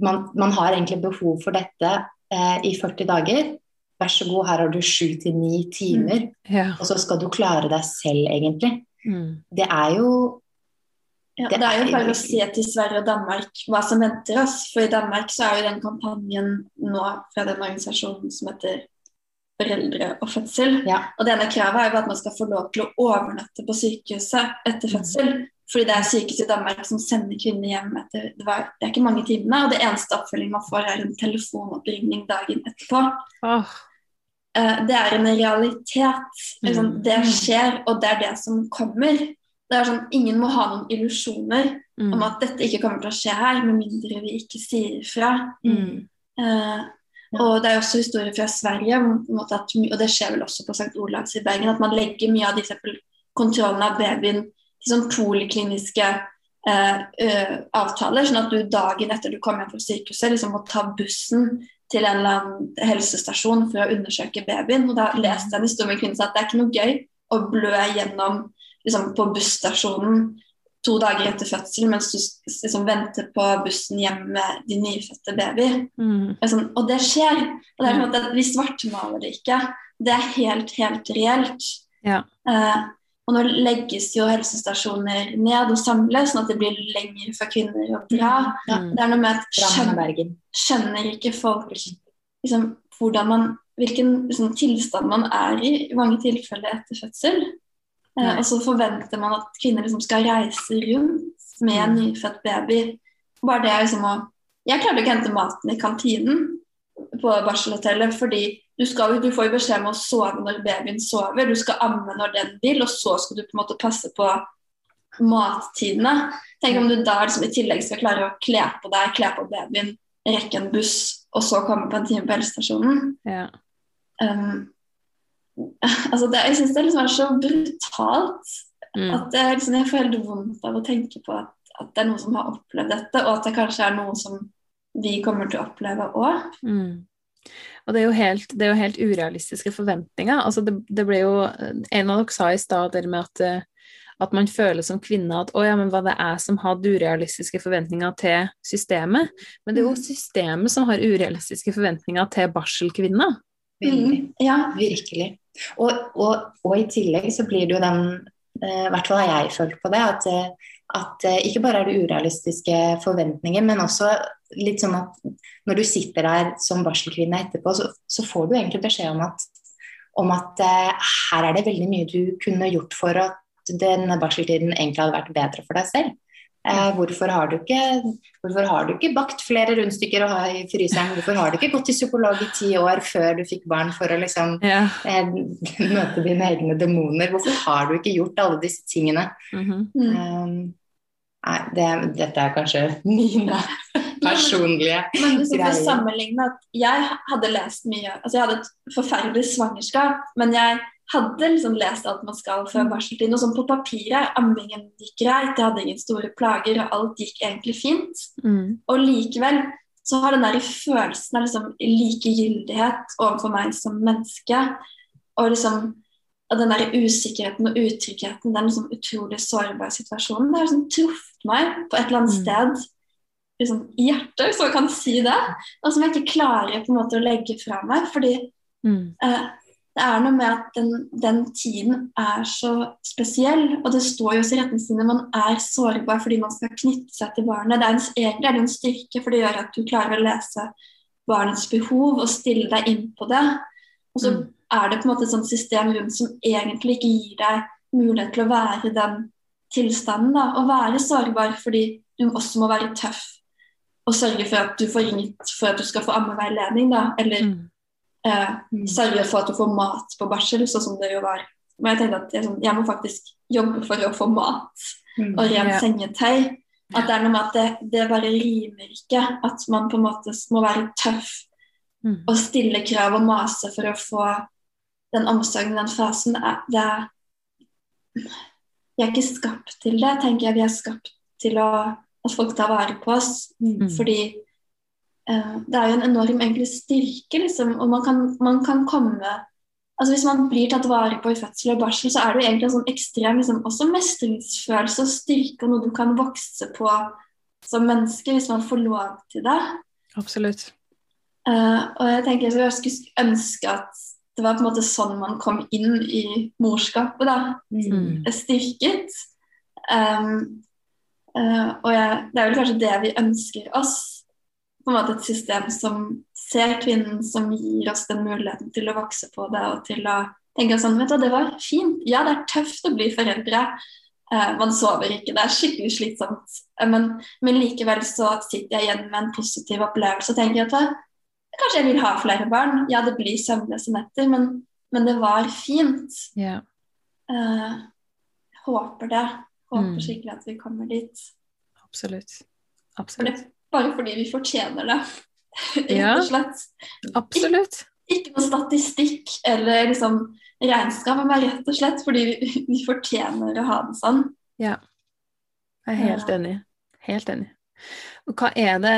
man, man har egentlig behov for dette eh, i 40 dager, vær så god, her har du sju til ni timer, Ja. og så skal du klare deg selv, egentlig. Mm. Det er jo Ja, Det det er jo bare å se til Sverige og Danmark hva som venter oss. For i Danmark så er jo den kampanjen nå fra den organisasjonen som heter Foreldre og fødsel. Ja. Og det ene kravet er jo at man skal få lov til å overnatte på sykehuset etter Mm. fødsel. Fordi det er sykehuset i Danmark som sender kvinner hjem etter det, var, det er ikke mange timene. Og det eneste oppfølging man får, er en telefonoppringning dagen etterpå. Åh, Eh, det er en realitet. Liksom, Mm. det skjer, og det er det som kommer. Det er sånn, Ingen må ha noen illusjoner mm. om at dette ikke kommer til å skje her, med mindre vi ikke sier ifra. Mm. Eh, Og det er også historier fra Sverige, at, og det skjer vel også på St. Olavs i Bergen, at man legger mye av de kontrollen av babyen til sånn polikliniske eh, avtaler, sånn at du dagen etter du kommer hjem fra sykehuset, liksom må ta bussen til en eller annen helsestasjon for å undersøke babyen. Og da leste jeg en historie om en kvinne som sa at det er ikke noe gøy å blø gjennom liksom, på busstasjonen to dager etter fødsel mens du liksom venter på bussen hjem med din nyfødte baby. Mm. Sånn, og det skjer. Og det er sånn at Vi svartmaler det ikke. Det er helt, helt reelt. Ja. Uh, og nå legges jo helsestasjoner ned og samles, sånn at det blir lenger for kvinner å dra. Ja. Det er noe med at skjønner, skjønner ikke folk liksom, man, hvilken liksom, tilstand man er i i mange tilfeller etter fødsel. Eh, og så forventer man at kvinner liksom skal reise rundt med en mm. nyfødt baby. Bare det liksom å Jeg klarte ikke å hente maten i kantinen på barselhotellet fordi du, skal, du får jo beskjed om å sove når babyen sover, du skal amme når den vil, og så skal du på en måte passe på mattidene. Tenk om du da liksom, i tillegg skal klare å kle på deg, kle på babyen, rekke en buss, og så komme på en time på helsestasjonen. Ja. Um, altså det, jeg syns det liksom er så brutalt mm. at det, liksom, jeg får helt vondt av å tenke på at, at, det er noen som har opplevd dette, og at det kanskje er noe som vi kommer til å oppleve òg. Mm. Og det er, helt, det er, jo helt, urealistiske forventninger. Altså det, det ble jo En av dere sa i stad med at, at man føler som kvinne at å ja, men var det jeg som hadde urealistiske forventninger til systemet? Men det er jo mm. systemet som har urealistiske forventninger til barselkvinner. Mm, ja. Virkelig. Og, og, og, i tillegg så blir det jo den eh, I hvert fall har jeg følt på det, at, eh, at eh, ikke bare er det urealistiske forventninger, men også litt sånn at når du sitter der som barselkvinne etterpå, så, så får du egentlig beskjed om at, om at uh, her er det veldig mye du kunne gjort for at denne barseltiden egentlig hadde vært bedre for deg selv. Eh, hvorfor, har du ikke, hvorfor har du ikke bakt flere rundstykker å ha i fryseren? Hvorfor har du ikke gått til psykolog i ti år før du fikk barn for å liksom ja. eh, møte dine egne demoner? Hvorfor har du ikke gjort alle disse tingene? Mm -hmm. um, nei, det, dette er kanskje mine personlige Men du greier. sammenligne at jeg hadde lest mye Altså jeg hadde et forferdelig svangerskap, men jeg hadde liksom lest alt man skal før barseltid. barseltiden. Og sånn på papiret, ammingen gikk greit, jeg hadde ingen store plager, og alt gikk egentlig fint. Mm. Og likevel så har den der følelsen av liksom likegyldighet overfor meg som menneske, og liksom og den der usikkerheten og utryggheten, den liksom utrolig sårbare situasjonen, det har liksom truffet meg på et eller annet mm. sted liksom, i hjertet, hvis man kan si det. Og som jeg ikke klarer på en måte å legge fra meg. fordi mm. eh, det er noe med at den, den, tiden er så spesiell. Og det står jo også i retningslinjene man er sårbar fordi man skal knytte seg til barnet. Det er en, egentlig er det en styrke, for det gjør at du klarer å lese barnets behov og stille deg inn på det. Og så mm. Er det på en måte et sånt system rundt som egentlig ikke gir deg mulighet til å være i den tilstanden. da, Å være sårbar fordi du også må være tøff og sørge for at du får ringt for at du skal få ammeveiledning. da, eller mm eh, mm. sørge for at du får mat på barsel, sånn som det jo var. Men jeg tenkte at jeg, sånn, jeg må faktisk jobbe for å få mat mm. og rent sengetøy. At det er noe med at det, det, bare rimer ikke. At man på en måte må være tøff mm. og stille krav og mase for å få den omsorgen, den fasen. Det er, vi er ikke skapt til det, tenker jeg. Vi er skapt til å, at folk tar vare på oss. Mm. Fordi Eh, det er jo en enorm egentlig styrke, liksom. Og man kan, man kan, komme altså Hvis man blir tatt vare på i fødsel og barsel, så er det jo egentlig en sånn ekstrem liksom, også mestringsfølelse og styrke, og noe du kan vokse på som menneske hvis man får lov til det. Absolutt. Uh, og jeg tenker jeg skulle ønske at det var på en måte sånn man kom inn i morskapet. da, mm. Styrket. Um, uh, og jeg, det er vel kanskje det vi ønsker oss på en måte et system som ser kvinnen, som gir oss den muligheten til å vokse på det og til å tenke sånn vet du, Det var fint. Ja, det er tøft å bli foreldre. Uh, man sover ikke, det er skikkelig slitsomt. Uh, men, men, likevel så sitter jeg igjen med en positiv opplevelse og tenker at kanskje jeg vil ha flere barn. Ja, det blir søvnløse netter, men, men, det var fint. Yeah. håper det. Håper mm. skikkelig at vi kommer dit. Absolutt. Absolutt. Bare fordi vi fortjener det. rett og slett. Absolutt. Ikke noe statistikk eller liksom regnskap, men rett og slett fordi vi, vi fortjener å ha det sånn. Ja. Jeg er helt Ja. enig. Helt enig. Og hva er det,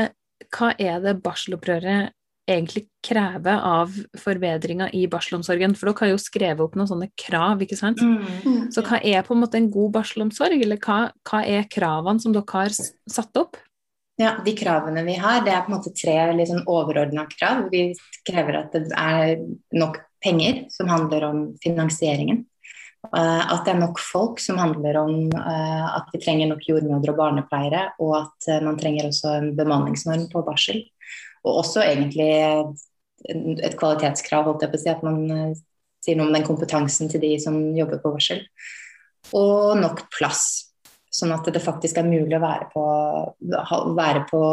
hva er det barselopprøret egentlig kreve av forbedringa i barselomsorgen? For dere har jo skrevet opp noen sånne krav, ikke sant? Mm. Så hva er på en måte en god barselomsorg, eller hva, hva er kravene som dere har satt opp? Ja, De kravene vi har, det er på en måte tre litt sånn overordna krav. Vi krever at det er nok penger, som handler om finansieringen. Eh, At det er nok folk, som handler om eh, at vi trenger nok jordmødre og barnepleiere. Og at eh, man trenger også en bemanningsnorm på barsel. Og også egentlig et kvalitetskrav, holdt jeg på å si. At man eh, sier noe om den kompetansen til de som jobber på varsel. Og nok plass. Sånn at det faktisk er mulig å være på, være på,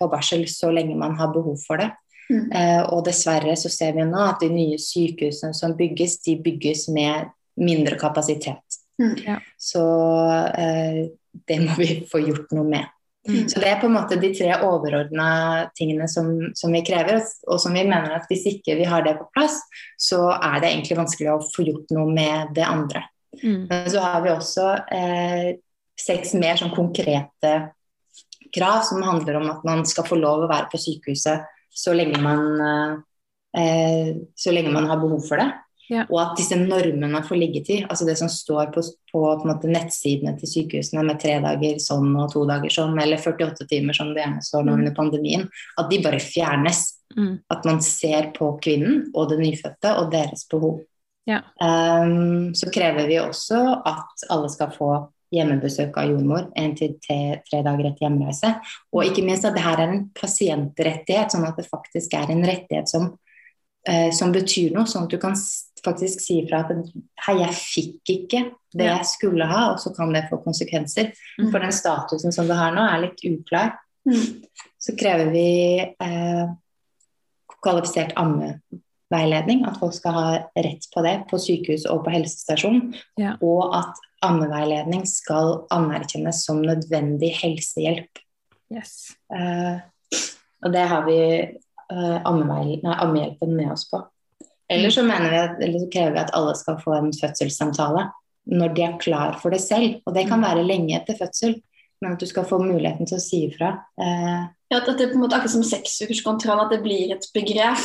på barsel så lenge man har behov for det. Mm. Eh, og dessverre så ser vi nå at de nye sykehusene som bygges, de bygges med mindre kapasitet. Mm. Ja. Så eh, det må vi få gjort noe med. Mm. Så det er på en måte de tre overordna tingene som, som vi krever, og som vi mener at hvis ikke vi har det på plass, så er det egentlig vanskelig å få gjort noe med det andre. Mm. Men så har vi også eh, seks mer sånn konkrete krav som handler om at man skal få lov å være på sykehuset så lenge man, eh, så lenge man har behov for det. Ja. Og at disse normene for liggetid, altså det som står på, på, på nettsidene til sykehusene med tre dager sånn og to dager sånn, eller 48 timer som det gjerne står nå Mm. under pandemien, at de bare fjernes. Mm. At man ser på kvinnen og det nyfødte og deres behov. Ja. Um, så krever vi også at alle skal få hjemmebesøk av jordmor en til tre, dager etter hjemreise. Og ikke minst at det her er en pasientrettighet, sånn at det faktisk er en rettighet som, uh, som betyr noe. Sånn at du kan faktisk si ifra at hei, jeg fikk ikke det jeg skulle ha, og så kan det få konsekvenser. Mm. For den statusen som du har nå, er litt uklar Mm. så krever vi eh, kvalifisert ammeveiledning. At folk skal ha rett på det på sykehus og på helsestasjon. Ja. Og at ammeveiledning skal anerkjennes som nødvendig helsehjelp. Yes. Eh, og det har vi eh, ammehjelpen med oss på. Eller så, mener vi at, eller så krever vi at alle skal få en fødselssamtale når de er klar for det selv. Og det kan Mm. være lenge etter fødsel, men at du skal få muligheten til å si ifra. Eh, Ja, at det er på en måte akkurat som seksukerskontroll, at det blir et begrep.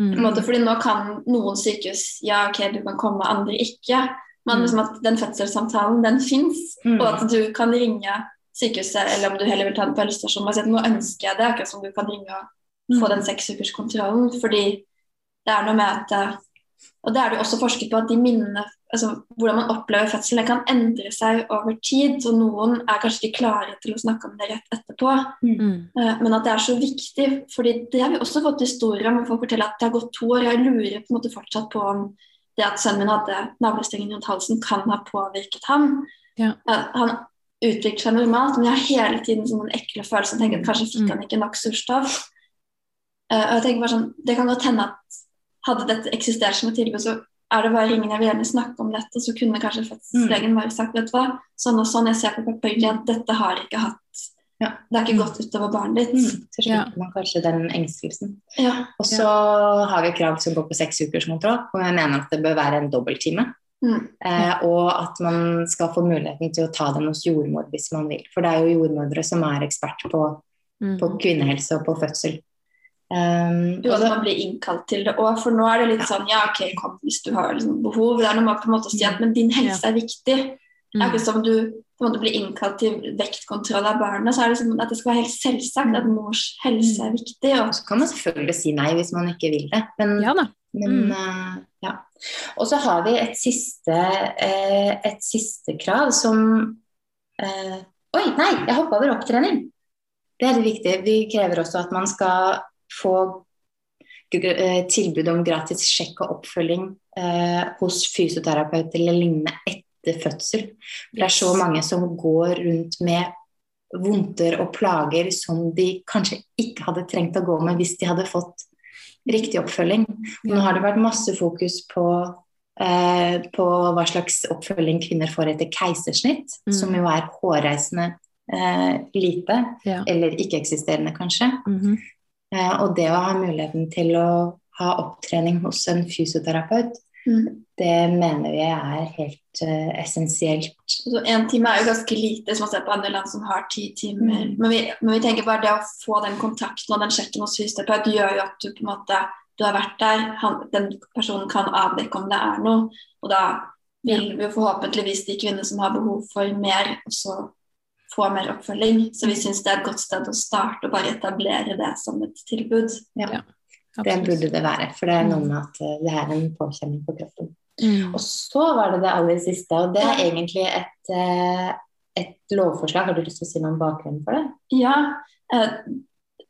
Mm. måte, fordi nå kan noen sykehus ja, ok, du kan komme, andre ikke. Men Mm. liksom at den fødselssamtalen, den fins. Mm. Og at du kan ringe sykehuset, eller om du heller vil ta den på helsestasjonen og si at nå ønsker jeg det, akkurat som du kan ringe og få den seksukerskontrollen. Fordi det er noe med at Og det er det også forsket på at de minnene altså Hvordan man opplever fødsel, det kan endre seg over tid. Og noen er kanskje ikke klare til å snakke om det rett etterpå. Mm. Eh, Men at det er så viktig, fordi det har vi også fått historier om. Folk forteller at det har gått to år. Jeg lurer på en måte fortsatt på om det at sønnen min hadde navlestrengen rundt halsen, kan ha påvirket ham. Ja. Eh, Han utvikler seg normalt, men jeg har hele tiden sånn en ekle følelse. Jeg tenker at Kanskje fikk Mm. han ikke nok surstoff. Uh, Og jeg tenker bare sånn, Det kan godt hende at hadde dette eksistert som et tilbud, så er det bare ingen jeg vil gjerne snakke om dette, så kunne kanskje fødselslegen bare sagt vet du hva, sånn og sånn, jeg ser på papirene at dette har ikke hatt Ja. Det har ikke gått utover barnet ditt. Mm, så Ja. slipper man kanskje den engstelsen. Ja. Og så har vi krav som går på seks ukers kontroll, og jeg mener at det bør være en dobbelttime. Mm. Eh, og at man skal få muligheten til å ta den hos jordmor hvis man vil. For det er jo jordmødre som er ekspert på, Mm. på kvinnehelse og på fødsel. Um, Jo, at man blir innkalt til det òg, for nå er det litt sånn ja, ok, kom hvis du har liksom behov. Det er noe med på en måte å si at men din helse er viktig. Det er Mm. ikke som du på en måte blir innkalt til vektkontroll av barnet, så er det som at det skal være helt selvsagt at mors helse er viktig. Og, så kan man selvfølgelig si nei hvis man ikke vil det. Men, Ja da. men Mm. eh, ja. Og så har vi et siste, eh, et siste krav som eh, Oi, nei, jeg hoppa over opptrening. Det er litt viktig. Vi krever også at man skal få eh, tilbud om gratis sjekk og oppfølging eh, hos fysioterapeut eller lignende etter fødsel. For det er så mange som går rundt med vondter og plager som de kanskje ikke hadde trengt å gå med hvis de hadde fått riktig oppfølging. Nå har det vært masse fokus på, eh, på hva slags oppfølging kvinner får etter keisersnitt, Mm. som jo er hårreisende eh, lite, Ja. eller ikke-eksisterende kanskje. Mm Eh, og det å ha muligheten til å ha opptrening hos en fysioterapeut, Mm. det mener vi er helt uh, essensielt. Så en time er jo ganske lite, som man ser på andre land som har ti timer. Mm. Men, vi, men vi tenker bare det å få den kontakten og den sjekken hos fysioterapeut gjør jo at du på en måte du har vært der, han, den personen kan avdekke om det er noe. Og da vil vi forhåpentligvis de kvinner som har behov for mer, også få mer oppfølging. Så vi syns det er et godt sted å starte og bare etablere det som et tilbud. Det burde det være, for det er noe med at eh, det er en påkjenning på kroppen. Mm. Og så var det det aller siste, og det er egentlig et, eh, et lovforslag. Har du lyst til å si noe om bakgrunnen for det? Ja, eh,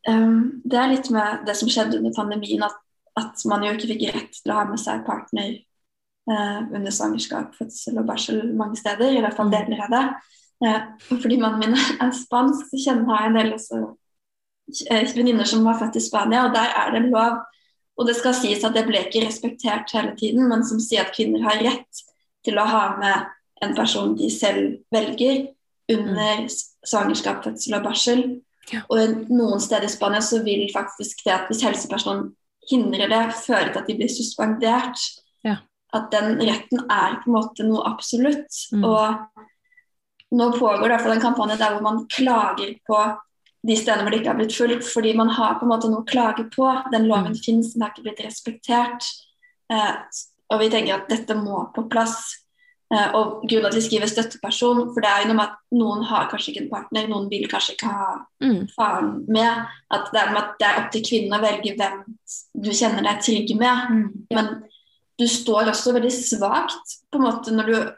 det er litt med det som skjedde under pandemien, at, at man jo ikke fikk rett til å ha med seg partner eh, under svangerskap, fødsel og barsel mange steder, i hvert fall Mm. deler av det. Og fordi mannen min er spansk, så kjenner jeg en del også eh, venninner som var født i Spania, og der er det lov. Og det skal sies at det ble ikke respektert hele tiden, men som sier at kvinner har rett til å ha med en person de selv velger under svangerskap, fødsel og barsel. Ja. Og noen steder i Spania så vil faktisk det at hvis helsepersonen hindrer det, føre til at de blir suspendert. Ja. At den retten er på en måte noe absolutt. Mm. Og nå pågår det i en kampanje der hvor man klager på de stedene hvor det ikke har blitt fulgt, fordi man har på en måte noe å klage på. Den loven Mm. finnes, den har ikke blitt respektert. Eh, og vi tenker at dette må på plass. Eh, og grunnen at vi skriver støtteperson, for det er jo noe med at noen har kanskje ikke en partner, noen vil kanskje ikke ha Mm. faren med. At det er, med at det er opp til kvinnen å velge hvem du kjenner deg trygg med. Men du står også veldig svakt på en måte når du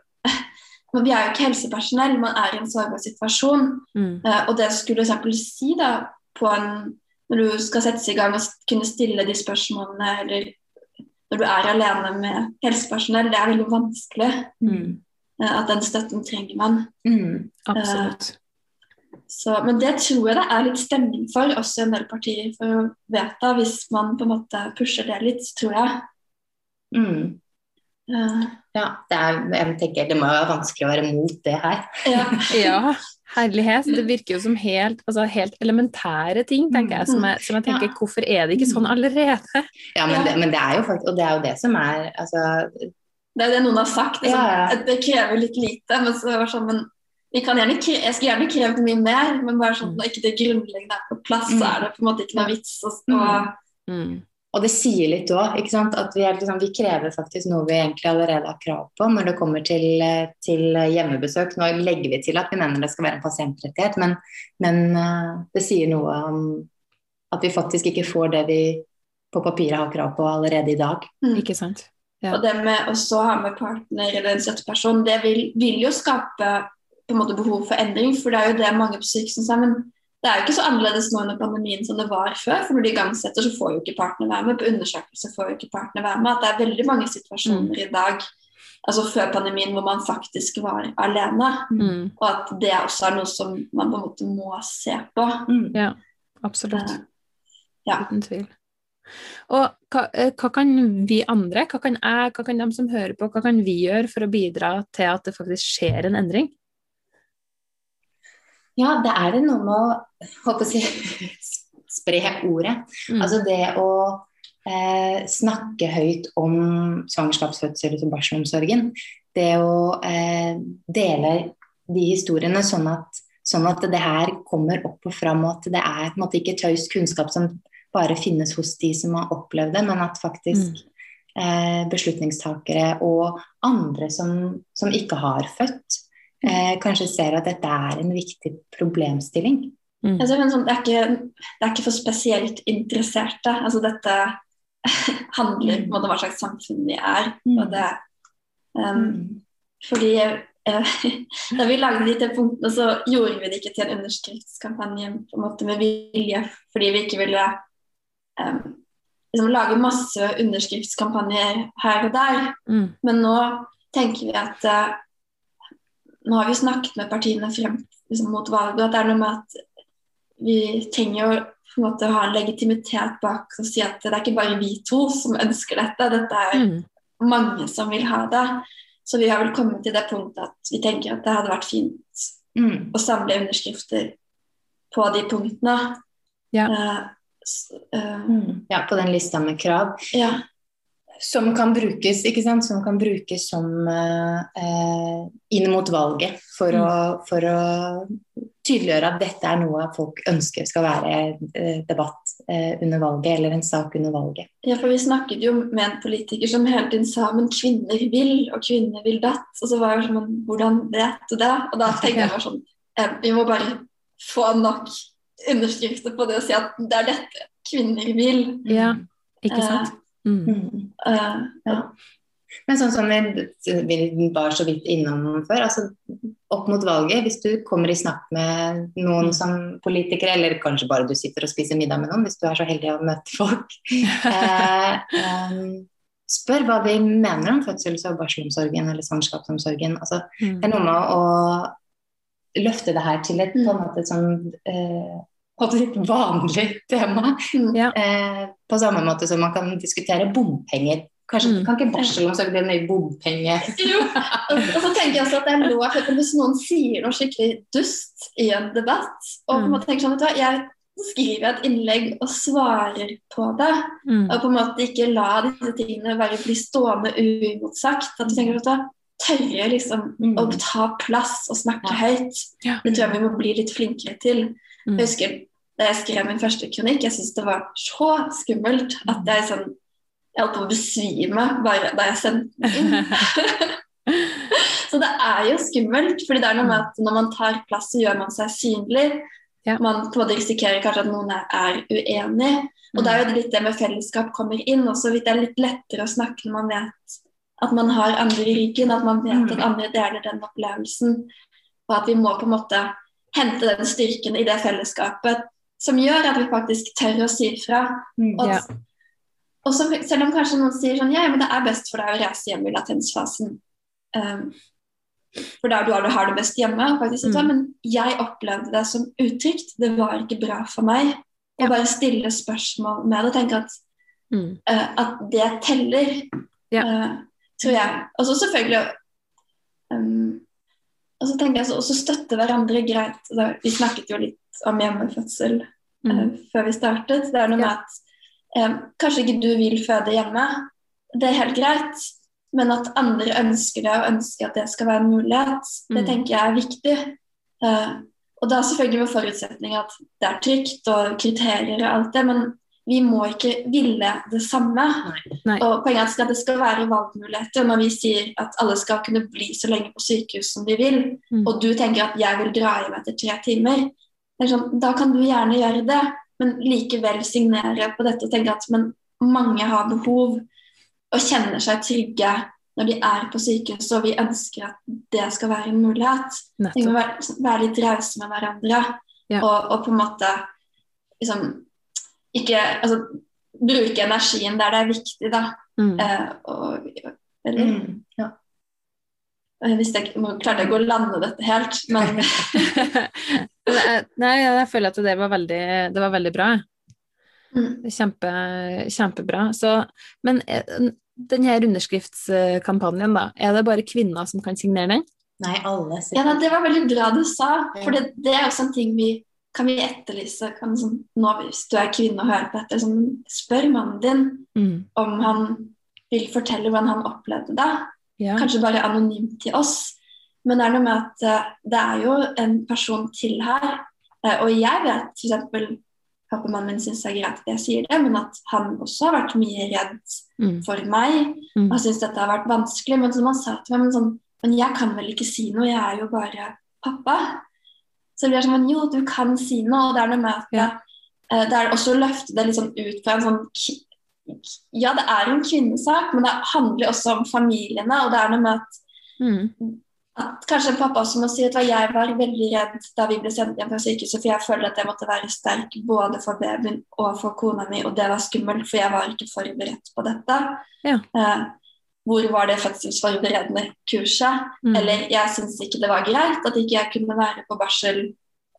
Men vi er jo ikke helsepersonell, man er i en sårbar situasjon. Mm. Eh, og det skulle f.eks. si da på en Når du skal settes i gang og kunne stille de spørsmålene, eller når du er alene med helsepersonell, det er veldig vanskelig. Mm. eh, at den støtten trenger man. Mm. Absolutt. Så, men det tror jeg det er litt stemning for, også i en del partier, for å vedta, hvis man på en måte pusher det litt, tror jeg. Mm. Eh, Ja, det, er, jeg tenker, det må jo være vanskelig å være mot det her. ja. Ja, herlighet. Det virker jo som helt, altså helt elementære ting, tenker jeg. Som jeg, som jeg tenker, Ja. hvorfor er det ikke sånn allerede? Ja, men, Det, men det er jo faktisk, og det er jo det som er altså, Det er jo det noen har sagt. Det, sånn, Ja, ja. det krever litt lite. Men så var sånn, men vi kan gjerne, jeg skulle gjerne krevd mye mer, men bare sånn, når ikke det grunnleggende er på plass, så Mm. er det på en måte ikke noe vits Og, og, Mm. Og det sier litt òg, ikke sant. At vi, er, liksom, vi krever faktisk noe vi egentlig allerede har krav på når det kommer til, eh, til hjemmebesøk. Nå legger vi til at vi mener det skal være en pasientrettighet, men, men eh, det sier noe om at vi faktisk ikke får det vi på papiret har krav på allerede i dag. Mm. Ikke sant? Ja. Og det med å ha med partner eller en støtteperson, det vil, vil jo skape på en måte behov for endring, for det er jo det mange på sykehuset sier. Men det er jo ikke så annerledes nå under pandemien som det var før. For når de igangsetter, så får jo ikke partene være med. På undersøkelser får jo ikke partene være med. At det er veldig mange situasjoner i dag, altså før pandemien, hvor man faktisk var alene. Mm. Og at det også er noe som man på en måte må se på. Mm. Ja, absolutt. Uh, Ja. Uten tvil. Og hva, eh, hva kan vi andre, hva kan jeg, hva kan de som hører på, hva kan vi gjøre for å bidra til at det faktisk skjer en endring? Ja, det er det noe med å håper jeg, spre ordet. Mm. Altså det å eh, snakke høyt om svangerskapsfødsel og barselomsorgen. Det å eh, dele de historiene sånn at, sånn at det her kommer opp og fram, og at det er måte, ikke tøys kunnskap som bare finnes hos de som har opplevd det, men at faktisk eh, beslutningstakere og andre som, som ikke har født, eh, kanskje ser at dette er en viktig problemstilling. Mm. Altså, sånn, det, er ikke, det er ikke for spesielt interesserte. Altså, dette handler om hva slags samfunn vi er. Mm. Og det, um, fordi eh, da vi lagde de til punktene, så gjorde vi det ikke til en underskriftskampanje på en måte med vilje, fordi vi ikke ville um, liksom, lage masse underskriftskampanjer her og der. Mm. Men nå tenker vi at eh, Nå har vi snakket med partiene frem liksom, mot valget, og at det er noe med at vi trenger å på en måte ha en legitimitet bak og si at det er ikke bare vi to som ønsker dette, dette er Mm. mange som vil ha det. Så vi har vel kommet til det punktet at vi tenker at det hadde vært fint Mm. å samle underskrifter på de punktene. Ja. Uh, eh, Mm. Ja, på den lista med krav. ja. Som kan brukes, ikke sant? Som kan brukes som eh, eh, inn mot valget for, å, for å tydeliggjøre at dette er noe folk ønsker skal være eh, debatt eh, under valget, eller en sak under valget. Ja, for vi snakket jo med en politiker som hele tiden sa men kvinner vil, og kvinner vil datt. Og så var jeg sånn, hvordan vet du det? Og da tenkte jeg bare sånn, eh, vi må bare få nok underskrifter på det og si at det er dette kvinner vil. Ja, ikke sant? Mm. Eh, ja. Men sånn som vi, vi var så vidt innom før, altså opp mot valget, hvis du kommer i snakk med noen som politikere, eller kanskje bare du sitter og spiser middag med noen, hvis du er så heldig å møte folk, eh, em, spør hva de mener om fødsels- og barselomsorgen eller svangerskapsomsorgen. Altså, Mm. det er noe med å løfte det her til et på en måte sånn eh, på et litt vanlig tema. Mm. Ja. Eh, på samme måte som man kan diskutere bompenger. Kanskje Mm. kan ikke barselomsorg bli en ny bompenge? Jo, og, så tenker jeg også at det er lov hvis noen sier noe skikkelig dust i en debatt, og på en Mm. måte tenker sånn, vet du hva, jeg skriver et innlegg og svarer på det, Mm. og på en måte ikke la disse tingene bare bli stående uimotsagt, at du tenker, at du tørre liksom Mm. å ta plass og snakke Ja. høyt. Det tror jeg vi må bli litt flinkere til. Mm. Jeg husker da jeg skrev min første kronikk, jeg syntes det var så skummelt at jeg sånn jeg holdt på å besvime bare da jeg sendte den inn. så det er jo skummelt, fordi det er noe med at når man tar plass, så gjør man seg synlig. Ja. Man på en måte risikerer kanskje at noen er, uenig. Og det er jo litt det med fellesskap kommer inn. Og så vidt det er litt lettere å snakke når man vet at man har andre i ryggen, at man vet Mm. at andre deler den opplevelsen. Og at vi må på en måte hente den styrken i det fellesskapet som gjør at vi faktisk tør å si ifra. Mm. Og, Ja. og selv om kanskje noen sier sånn, ja, men det er best for deg å reise hjem i latensfasen. Um, for der du har, du har det best hjemme. Faktisk, hva, Mm. Men jeg opplevde det som utrygt. Det var ikke bra for meg. Ja. Bare stille spørsmål med det og tenke at, Mm. uh, at det teller. Ja. uh, tror jeg. Og så selvfølgelig um, Og så tenker jeg så, også støtte hverandre greit. Da, vi snakket jo litt om hjemmefødsel Mm. uh, før vi startet. Det er noe med Ja. at um, kanskje ikke du vil føde hjemme, det er helt greit. Men at andre ønsker det, og ønsker at det skal være en mulighet, det Mm. tenker jeg er viktig. Uh, og da selvfølgelig med forutsetning at det er trygt og kriterier og alt det, men vi må ikke ville det samme. Nei. Og poenget er at det skal være valgmuligheter. Når vi sier at alle skal kunne bli så lenge på sykehus som de vil, Mm. og du tenker at jeg vil dra hjem etter tre timer, det er sånn, da kan du gjerne gjøre det, men likevel signere på dette og tenke at men mange har behov og kjenner seg trygge når de er på sykehus, og vi ønsker at det skal være en mulighet. Vi må være, være litt rause med hverandre Ja. og, og på en måte liksom ikke altså, bruke energien der det er viktig, da. Mm. Eh, og, eller, Mm. Ja. Jeg visste ikke, nå klarte jeg ikke å lande dette helt, men jeg- Nei, jeg føler at det var veldig, det var veldig bra. mm, Kjempe, kjempebra. Så, men eh, denne underskriftskampanjen, da, er det bare kvinner som kan signere den? Nei, alle ja, Det var veldig bra du sa, for det, det er også en ting vi kan vi etterlyse. Kan, sånn, nå, hvis du er kvinne og hører på dette, sånn, spør mannen din Mm. om han vil fortelle hvordan han opplevde det. Ja. Kanskje bare anonymt til oss. Men det er noe med at eh, det er jo en person til her. eh, og jeg vet f.eks. Pappamannen mannen min syns det er greit at jeg sier det, men at han også har vært mye redd Mm. for meg. Mm. Og syns dette har vært vanskelig. Men som han sa til meg, men, sånn, men jeg kan vel ikke si noe, jeg er jo bare pappa. Så det blir sånn, jo, du kan si noe, og det er noe med at Ja. eh, det er også å løfte det liksom ut på en sånn Ja, det er en kvinnesak, men det handler også om familiene. Og det er noe med at, Mm. at kanskje pappa også må si at jeg var veldig redd da vi ble sendt hjem fra sykehuset, for jeg følte at jeg måtte være sterk både for babyen og for kona mi, og det var skummelt, for jeg var ikke forberedt på dette. Ja. Eh, hvor var det fødselsforberedende kurset? Mm. Eller jeg syns ikke det var greit at ikke jeg kunne være på barsel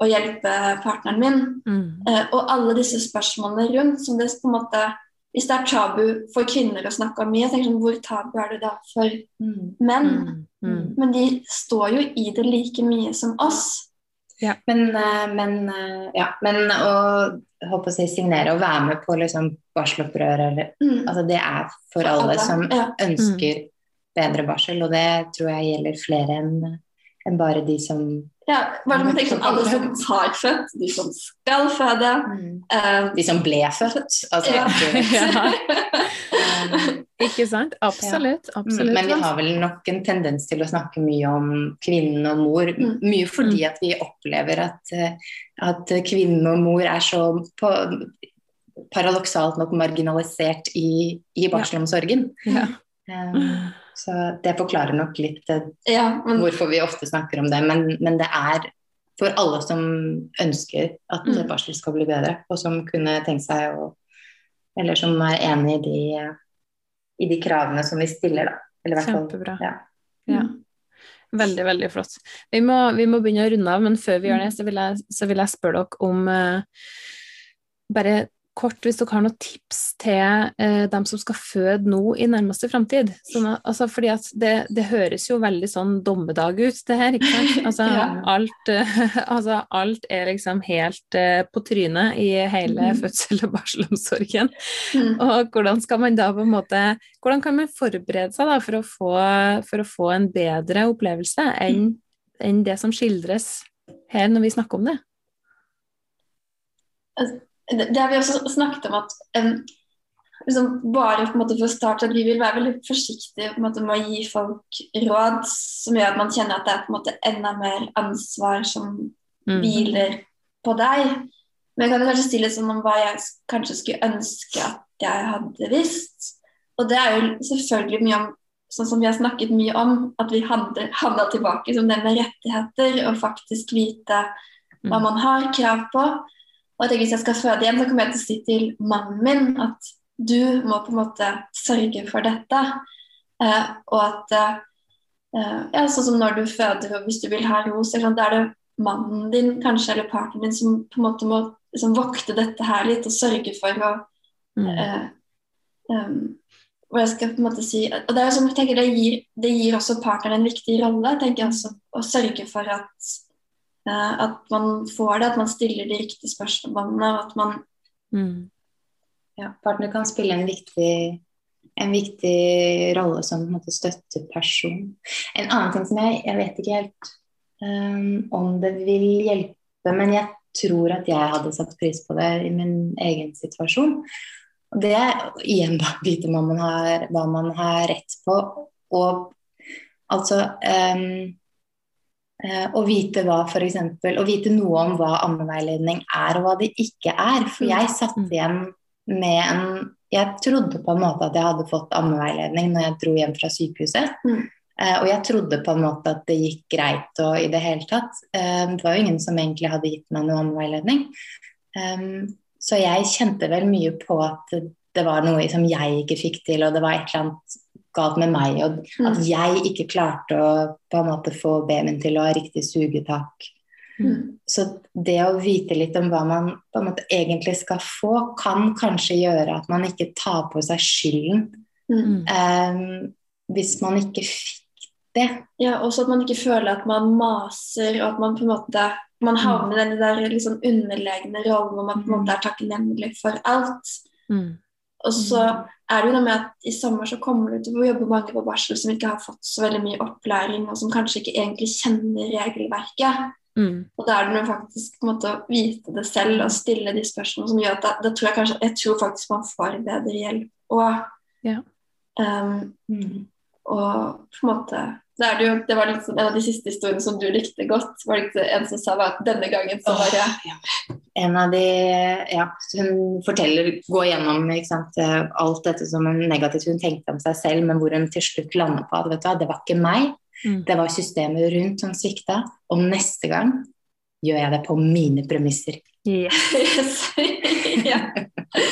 og hjelpe partneren min. Mm. Eh, og alle disse spørsmålene rundt, som det på en måte Hvis det er tabu for kvinner å snakke om mye, jeg tenker sånn, hvor tabu er det da for Mm. menn? Mm. Mm. Men de står jo i det like mye som oss. Ja. Men, eh, men, eh, ja. men å håper å si, signere og være med på liksom barselopprør, eller, Mm. altså det er for For alle alle, som ja. ønsker bedre barsel, og det tror jeg gjelder flere enn enn bare de som Ja, bare man tenker sånn alle som har født, de som skal føde. eh, De som ble født. Altså, Ja. ikke- Ja. um, Ikke sant? Absolutt. absolutt. Men vi har vel nok en tendens til å snakke mye om kvinnen og mor. Mm. Mye fordi at vi opplever at, eh, at kvinnen og mor er så på, paradoksalt nok marginalisert i, i barselomsorgen. Ja. Um, så det forklarer nok litt eh, ja, men hvorfor vi ofte snakker om det. Men, men det er for alle som ønsker at Mm. barsel skal bli bedre, og som kunne tenkt seg å Eller som er enig i de, i de kravene som vi stiller, da. Eller Kjempebra. Ja. Ja. Veldig, veldig flott. Vi må, vi må begynne å runde av, men før vi gjør det, så vil jeg, så vil jeg spørre dere om uh, Bare kort, hvis dere har noen tips til eh, dem som skal føde nå i nærmeste framtid. Altså, fordi at det, det høres jo veldig sånn dommedag ut, det her. ikke sant? Altså, Ja. alt, eh, altså, alt er liksom helt eh, på trynet i hele mm. fødsel- og barselomsorgen. mm. Og hvordan skal man da på en måte Hvordan kan man forberede seg da for å få, for å få en bedre opplevelse enn enn det som skildres her når vi snakker om det? det, det har vi også snakket om at um, liksom bare måte for å starte at vi vil være veldig forsiktige måte, med å gi folk råd som gjør at man kjenner at det er måte enda mer ansvar som Mm. hviler på deg. Men jeg kan kanskje si litt sånn om hva jeg kanskje skulle ønske at jeg hadde visst. Og det er jo selvfølgelig mye om sånn som vi har snakket mye om, at vi havna tilbake som det med rettigheter og faktisk vite hva Mm. man har krav på. Og jeg tenker Hvis jeg skal føde igjen, så kommer jeg til å si til mannen min at du må på en måte sørge for dette. Eh, og at eh, ja, Sånn som når du føder, og hvis du vil ha ros, da er det mannen din kanskje, eller partneren din som på en måte må liksom, vokte dette her litt og sørge for å Mm. eh, um, Hva jeg skal på en måte si og det, er jo sånn, jeg tenker det, gir, det gir også partneren en viktig rolle. tenker jeg også, Å sørge for at, eh, at man får det, at man stiller de riktige spørsmålene. og at man Mm. Ja, partner kan spille en viktig, en viktig rolle som på en måte, støtteperson. En annen ting som jeg, jeg vet ikke helt um, om det vil hjelpe, men jeg tror at jeg hadde satt pris på det i min egen situasjon. Og det er igjen da vite hva man har, hva man har rett på. Og altså um, eh, å vite hva for eksempel, å vite noe om hva ammeveiledning er og hva det ikke er. For jeg satt Mm. igjen med en Jeg trodde på en måte at jeg hadde fått ammeveiledning når jeg dro hjem fra sykehuset. Mm. Eh, og jeg trodde på en måte at det gikk greit og i det hele tatt. Eh, det var jo ingen som egentlig hadde gitt meg noe ammeveiledning. Så jeg kjente vel mye på at det, det var noe som jeg ikke fikk til, og det var et eller annet galt med meg. Og at Mm. jeg ikke klarte å på en måte få babyen til å ha riktig sugetak. Mm. Så det å vite litt om hva man på en måte egentlig skal få, kan kanskje gjøre at man ikke tar på seg skylden Mm. Eh, hvis man ikke fikk det. Ja, også at man ikke føler at man maser, og at man på en måte man havner i den der liksom underlegne rollen hvor man på en måte er takknemlig for alt. Mm. Og så er det jo noe med at i sommer så kommer du til å jobbe mange på barsel som ikke har fått så veldig mye opplæring, og som kanskje ikke egentlig kjenner regelverket. Mm. Og da er det noe faktisk på en måte å vite det selv og stille de spørsmålene som gjør at da, da tror jeg kanskje Jeg tror faktisk man får bedre hjelp. òg. Ja. um, Mm. og på en måte det, er det, jo, det var liksom en av de siste historiene som du likte godt. var det ikke En som sa at denne gangen så var det En av de ja, Hun forteller, går gjennom ikke sant, alt dette som hun negativt hun tenkte om seg selv, men hvor hun til slutt lander på at vet du hva, det var ikke meg, Mm. det var systemet rundt som svikta. Og neste gang gjør jeg det på mine premisser. Yeah. ja.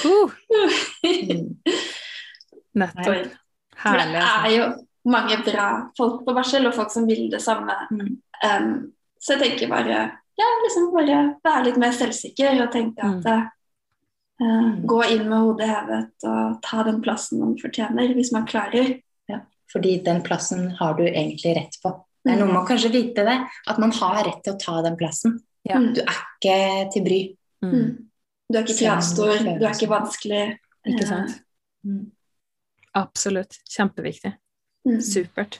Uh, nettopp. For det Herlig. er Altså. jo mange bra folk på barsel, og folk som vil det samme. Mm. Um, så jeg tenker bare ja, liksom bare være litt mer selvsikker og tenke at uh, Mm. gå inn med hodet hevet og ta den plassen man fortjener, hvis man klarer. Fordi den plassen har du egentlig rett på. Det er Mm. noe med å kanskje vite det, at man har rett til å ta den plassen. Ja. Du er ikke til bry. Mm. Mm. Du er ikke kravstor, du er ikke vanskelig. Ikke sant? Mm. Absolutt. Kjempeviktig. Mm. Supert.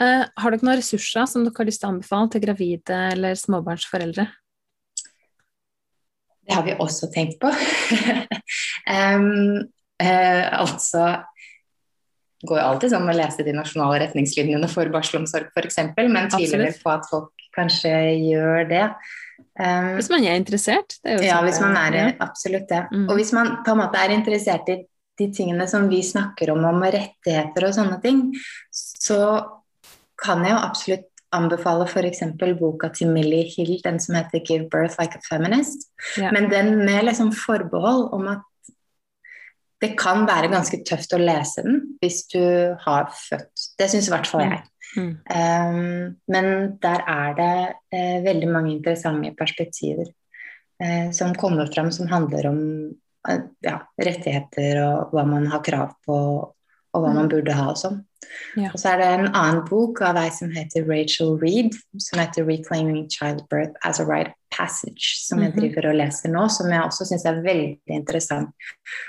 Uh, har dere noen ressurser som dere har lyst til å anbefale til gravide eller småbarnsforeldre? Det har vi også tenkt på. um, uh, altså går jo alltid sånn å lese de nasjonale retningslinjene for barselomsorg f.eks., men tviler vel på at folk kanskje gjør det. Um, Hvis man er interessert. Det er jo ja, hvis man er absolutt det. Mm. Og hvis man på en måte er interessert i de tingene som vi snakker om, om rettigheter og sånne ting, så kan jeg jo absolutt anbefale f.eks. boka til Millie Hill, den som heter 'Give Birth Like a Feminist'. Ja. Men den med liksom forbehold om at det kan være ganske tøft å lese den hvis du har født. Det syns i hvert fall jeg. Mm. Um, men der er det uh, veldig mange interessante perspektiver uh, som kommer fram, som handler om ja, rettigheter og hva man har krav på, og hva man burde ha og sånn. Ja. Og så er det en annen bok av ei som heter Rachel Reed, som heter 'Reclaiming Childbirth as a Right Passage', som jeg Mhm. driver og leser nå, som jeg også syns er veldig interessant,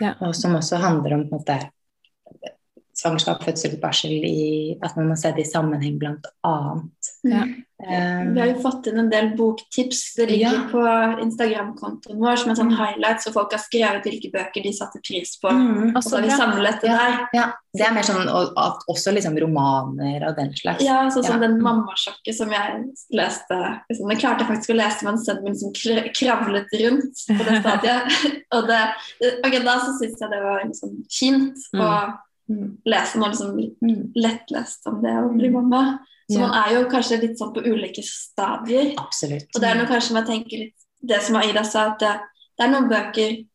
Ja. og som også handler om på en måte, svangerskap, fødsel, barsel, i, at man må se det i sammenheng, blant annet. Ja. Um, Vi har jo fått inn en del boktips. Det ligger Ja. på Instagram-kontoen vår som en sånn highlight, så folk har skrevet hvilke bøker de satte pris på. mm, Og så har vi samlet det Ja. der. ja, det er mer sånn og, og også liksom romaner og den slags. Ja, sånn som den mammasjokket som jeg leste. Liksom, det klarte jeg faktisk å lese med en sønn min som kravlet rundt på det stadiet. og det, okay, da så syns jeg det var liksom fint å Mm, lese noe liksom mm, lettlest om det å bli mamma. Så Ja. man er jo kanskje litt sånn på ulike stadier. absolutt. Og det er noe kanskje man tenker litt Det som Aida sa, at det, det er noen bøker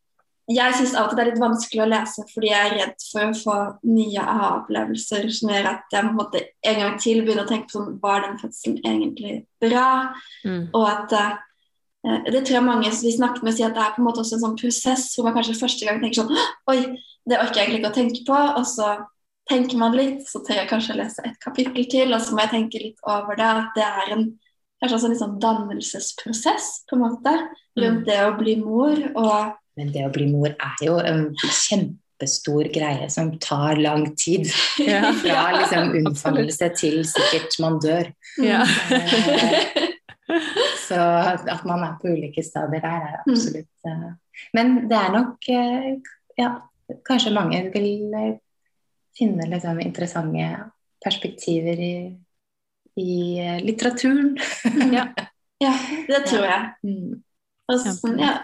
Jeg syns av og til det er litt vanskelig å lese fordi jeg er redd for å få nye aha-opplevelser som gjør at jeg måtte en gang til begynne å tenke på sånn Var den fødselen egentlig bra? Mm. Og at eh, Det tror jeg mange vi snakket med sier at det er på en måte også en sånn prosess hvor man kanskje første gang tenker sånn Oi, det orker jeg egentlig ikke å tenke på. Og så tenker man litt, så tør jeg kanskje å lese et kapittel til, og så må jeg tenke litt over det. At det er en kanskje også en sånn dannelsesprosess på en måte rundt det å bli mor. Og Men det å bli mor er jo en kjempestor greie som tar lang tid. Ja. Fra liksom unnfangelse til sikkert man dør. Ja. Eh, Så at man er på ulike stadier der, er Mm. absolutt eh, Men det er nok eh, Ja, kanskje mange vil eh, finne liksom interessante perspektiver i, i eh, litteraturen. Ja. ja, det tror jeg. Mm. Og sånn, ja,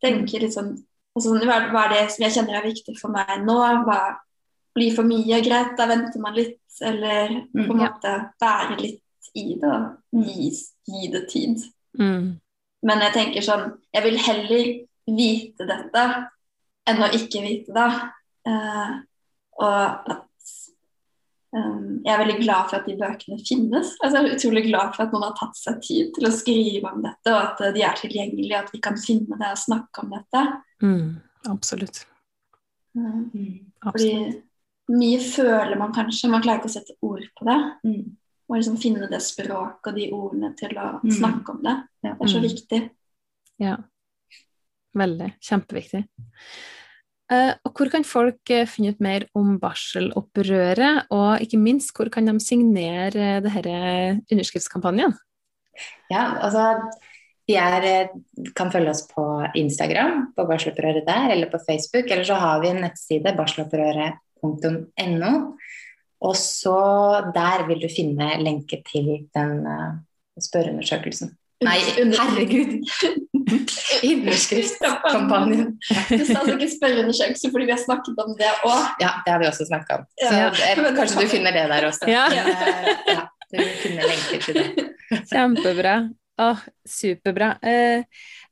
tenker litt sånn og sånn, hva, hva er det som jeg kjenner er viktig for meg nå? Hva blir for mye? Greit, da venter man litt. Eller på en Mm, ja. måte være litt i det. og Gi, gi det tid. Mm. Men jeg tenker sånn Jeg vil heller vite dette enn å ikke vite det. Eh, og at um, Jeg er veldig glad for at de bøkene finnes. Altså, jeg er utrolig glad for at noen har tatt seg tid til å skrive om dette, og at eh, de er tilgjengelige, at vi kan finne det og snakke om dette. Mm. Absolutt. Eh, Mm. fordi mye føler man kanskje, man klarer ikke å sette ord på det. Mm. Og liksom finne det språket og de ordene til å Mm. snakke om det. Det er så Mm. viktig. Ja. Veldig. Kjempeviktig. Eh, og hvor kan folk eh, finne ut mer om barselopprøret, og ikke minst, hvor kan de signere eh, denne underskriftskampanjen? Ja, altså vi er, kan følge oss på Instagram, på Barselopprøret der, eller på Facebook. Eller så har vi en nettside, barselopprøret.no. Og så der vil du finne lenke til den spørreundersøkelsen. Nei, herregud! Underskriftskampanjen. Du skal altså ikke spørreundersøkelse fordi vi har snakket om det òg. Ja, det har vi også snakka om. Så Ja. eh, kanskje du finner det der også. Ja. Eh, ja, du vil finne lenker til det. Kjempebra. Åh, superbra. Eh,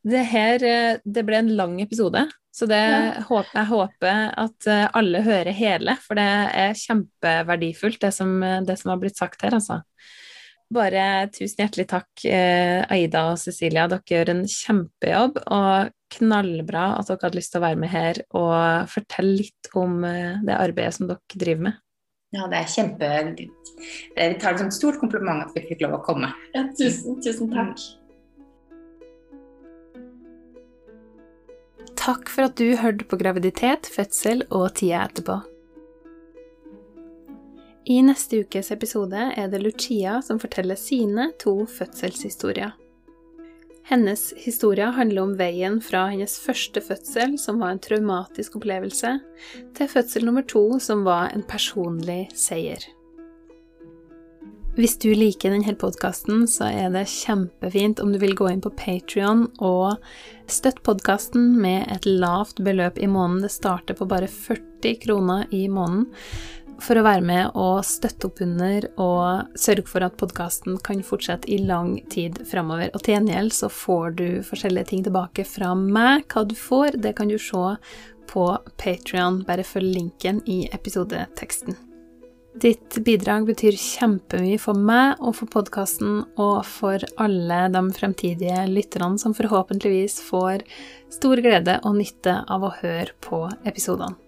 det her eh, det ble en lang episode, så det Ja. håper, jeg håper at alle hører hele, for det er kjempeverdifullt, det som, det som har blitt sagt her, altså bare tusen hjertelig takk, eh, Aida og Cecilia. Dere gjør en kjempejobb, og knallbra at dere hadde lyst til å være med her og fortelle litt om eh, det arbeidet som dere driver med. Ja, det er kjempe Vi tar det som et stort kompliment at vi fikk lov å komme. Ja, tusen, tusen takk. Takk for at du hørte på graviditet, fødsel og tida etterpå. I neste ukes episode er det Lucia som forteller sine to fødselshistorier. Hennes historie handler om veien fra hennes første fødsel, som var en traumatisk opplevelse, til fødsel nummer to, som var en personlig seier. Hvis du liker denne podkasten, så er det kjempefint om du vil gå inn på Patrion og støtte podkasten med et lavt beløp i måneden. Det starter på bare 40 kroner i måneden for å være med og støtte opp under og sørge for at podkasten kan fortsette i lang tid framover. Og til gjengjeld så får du forskjellige ting tilbake fra meg. Hva du får, det kan du se på Patrion. Bare følg linken i episodeteksten. Ditt bidrag betyr kjempemye for meg og for podkasten og for alle de fremtidige lytterne som forhåpentligvis får stor glede og nytte av å høre på episodene.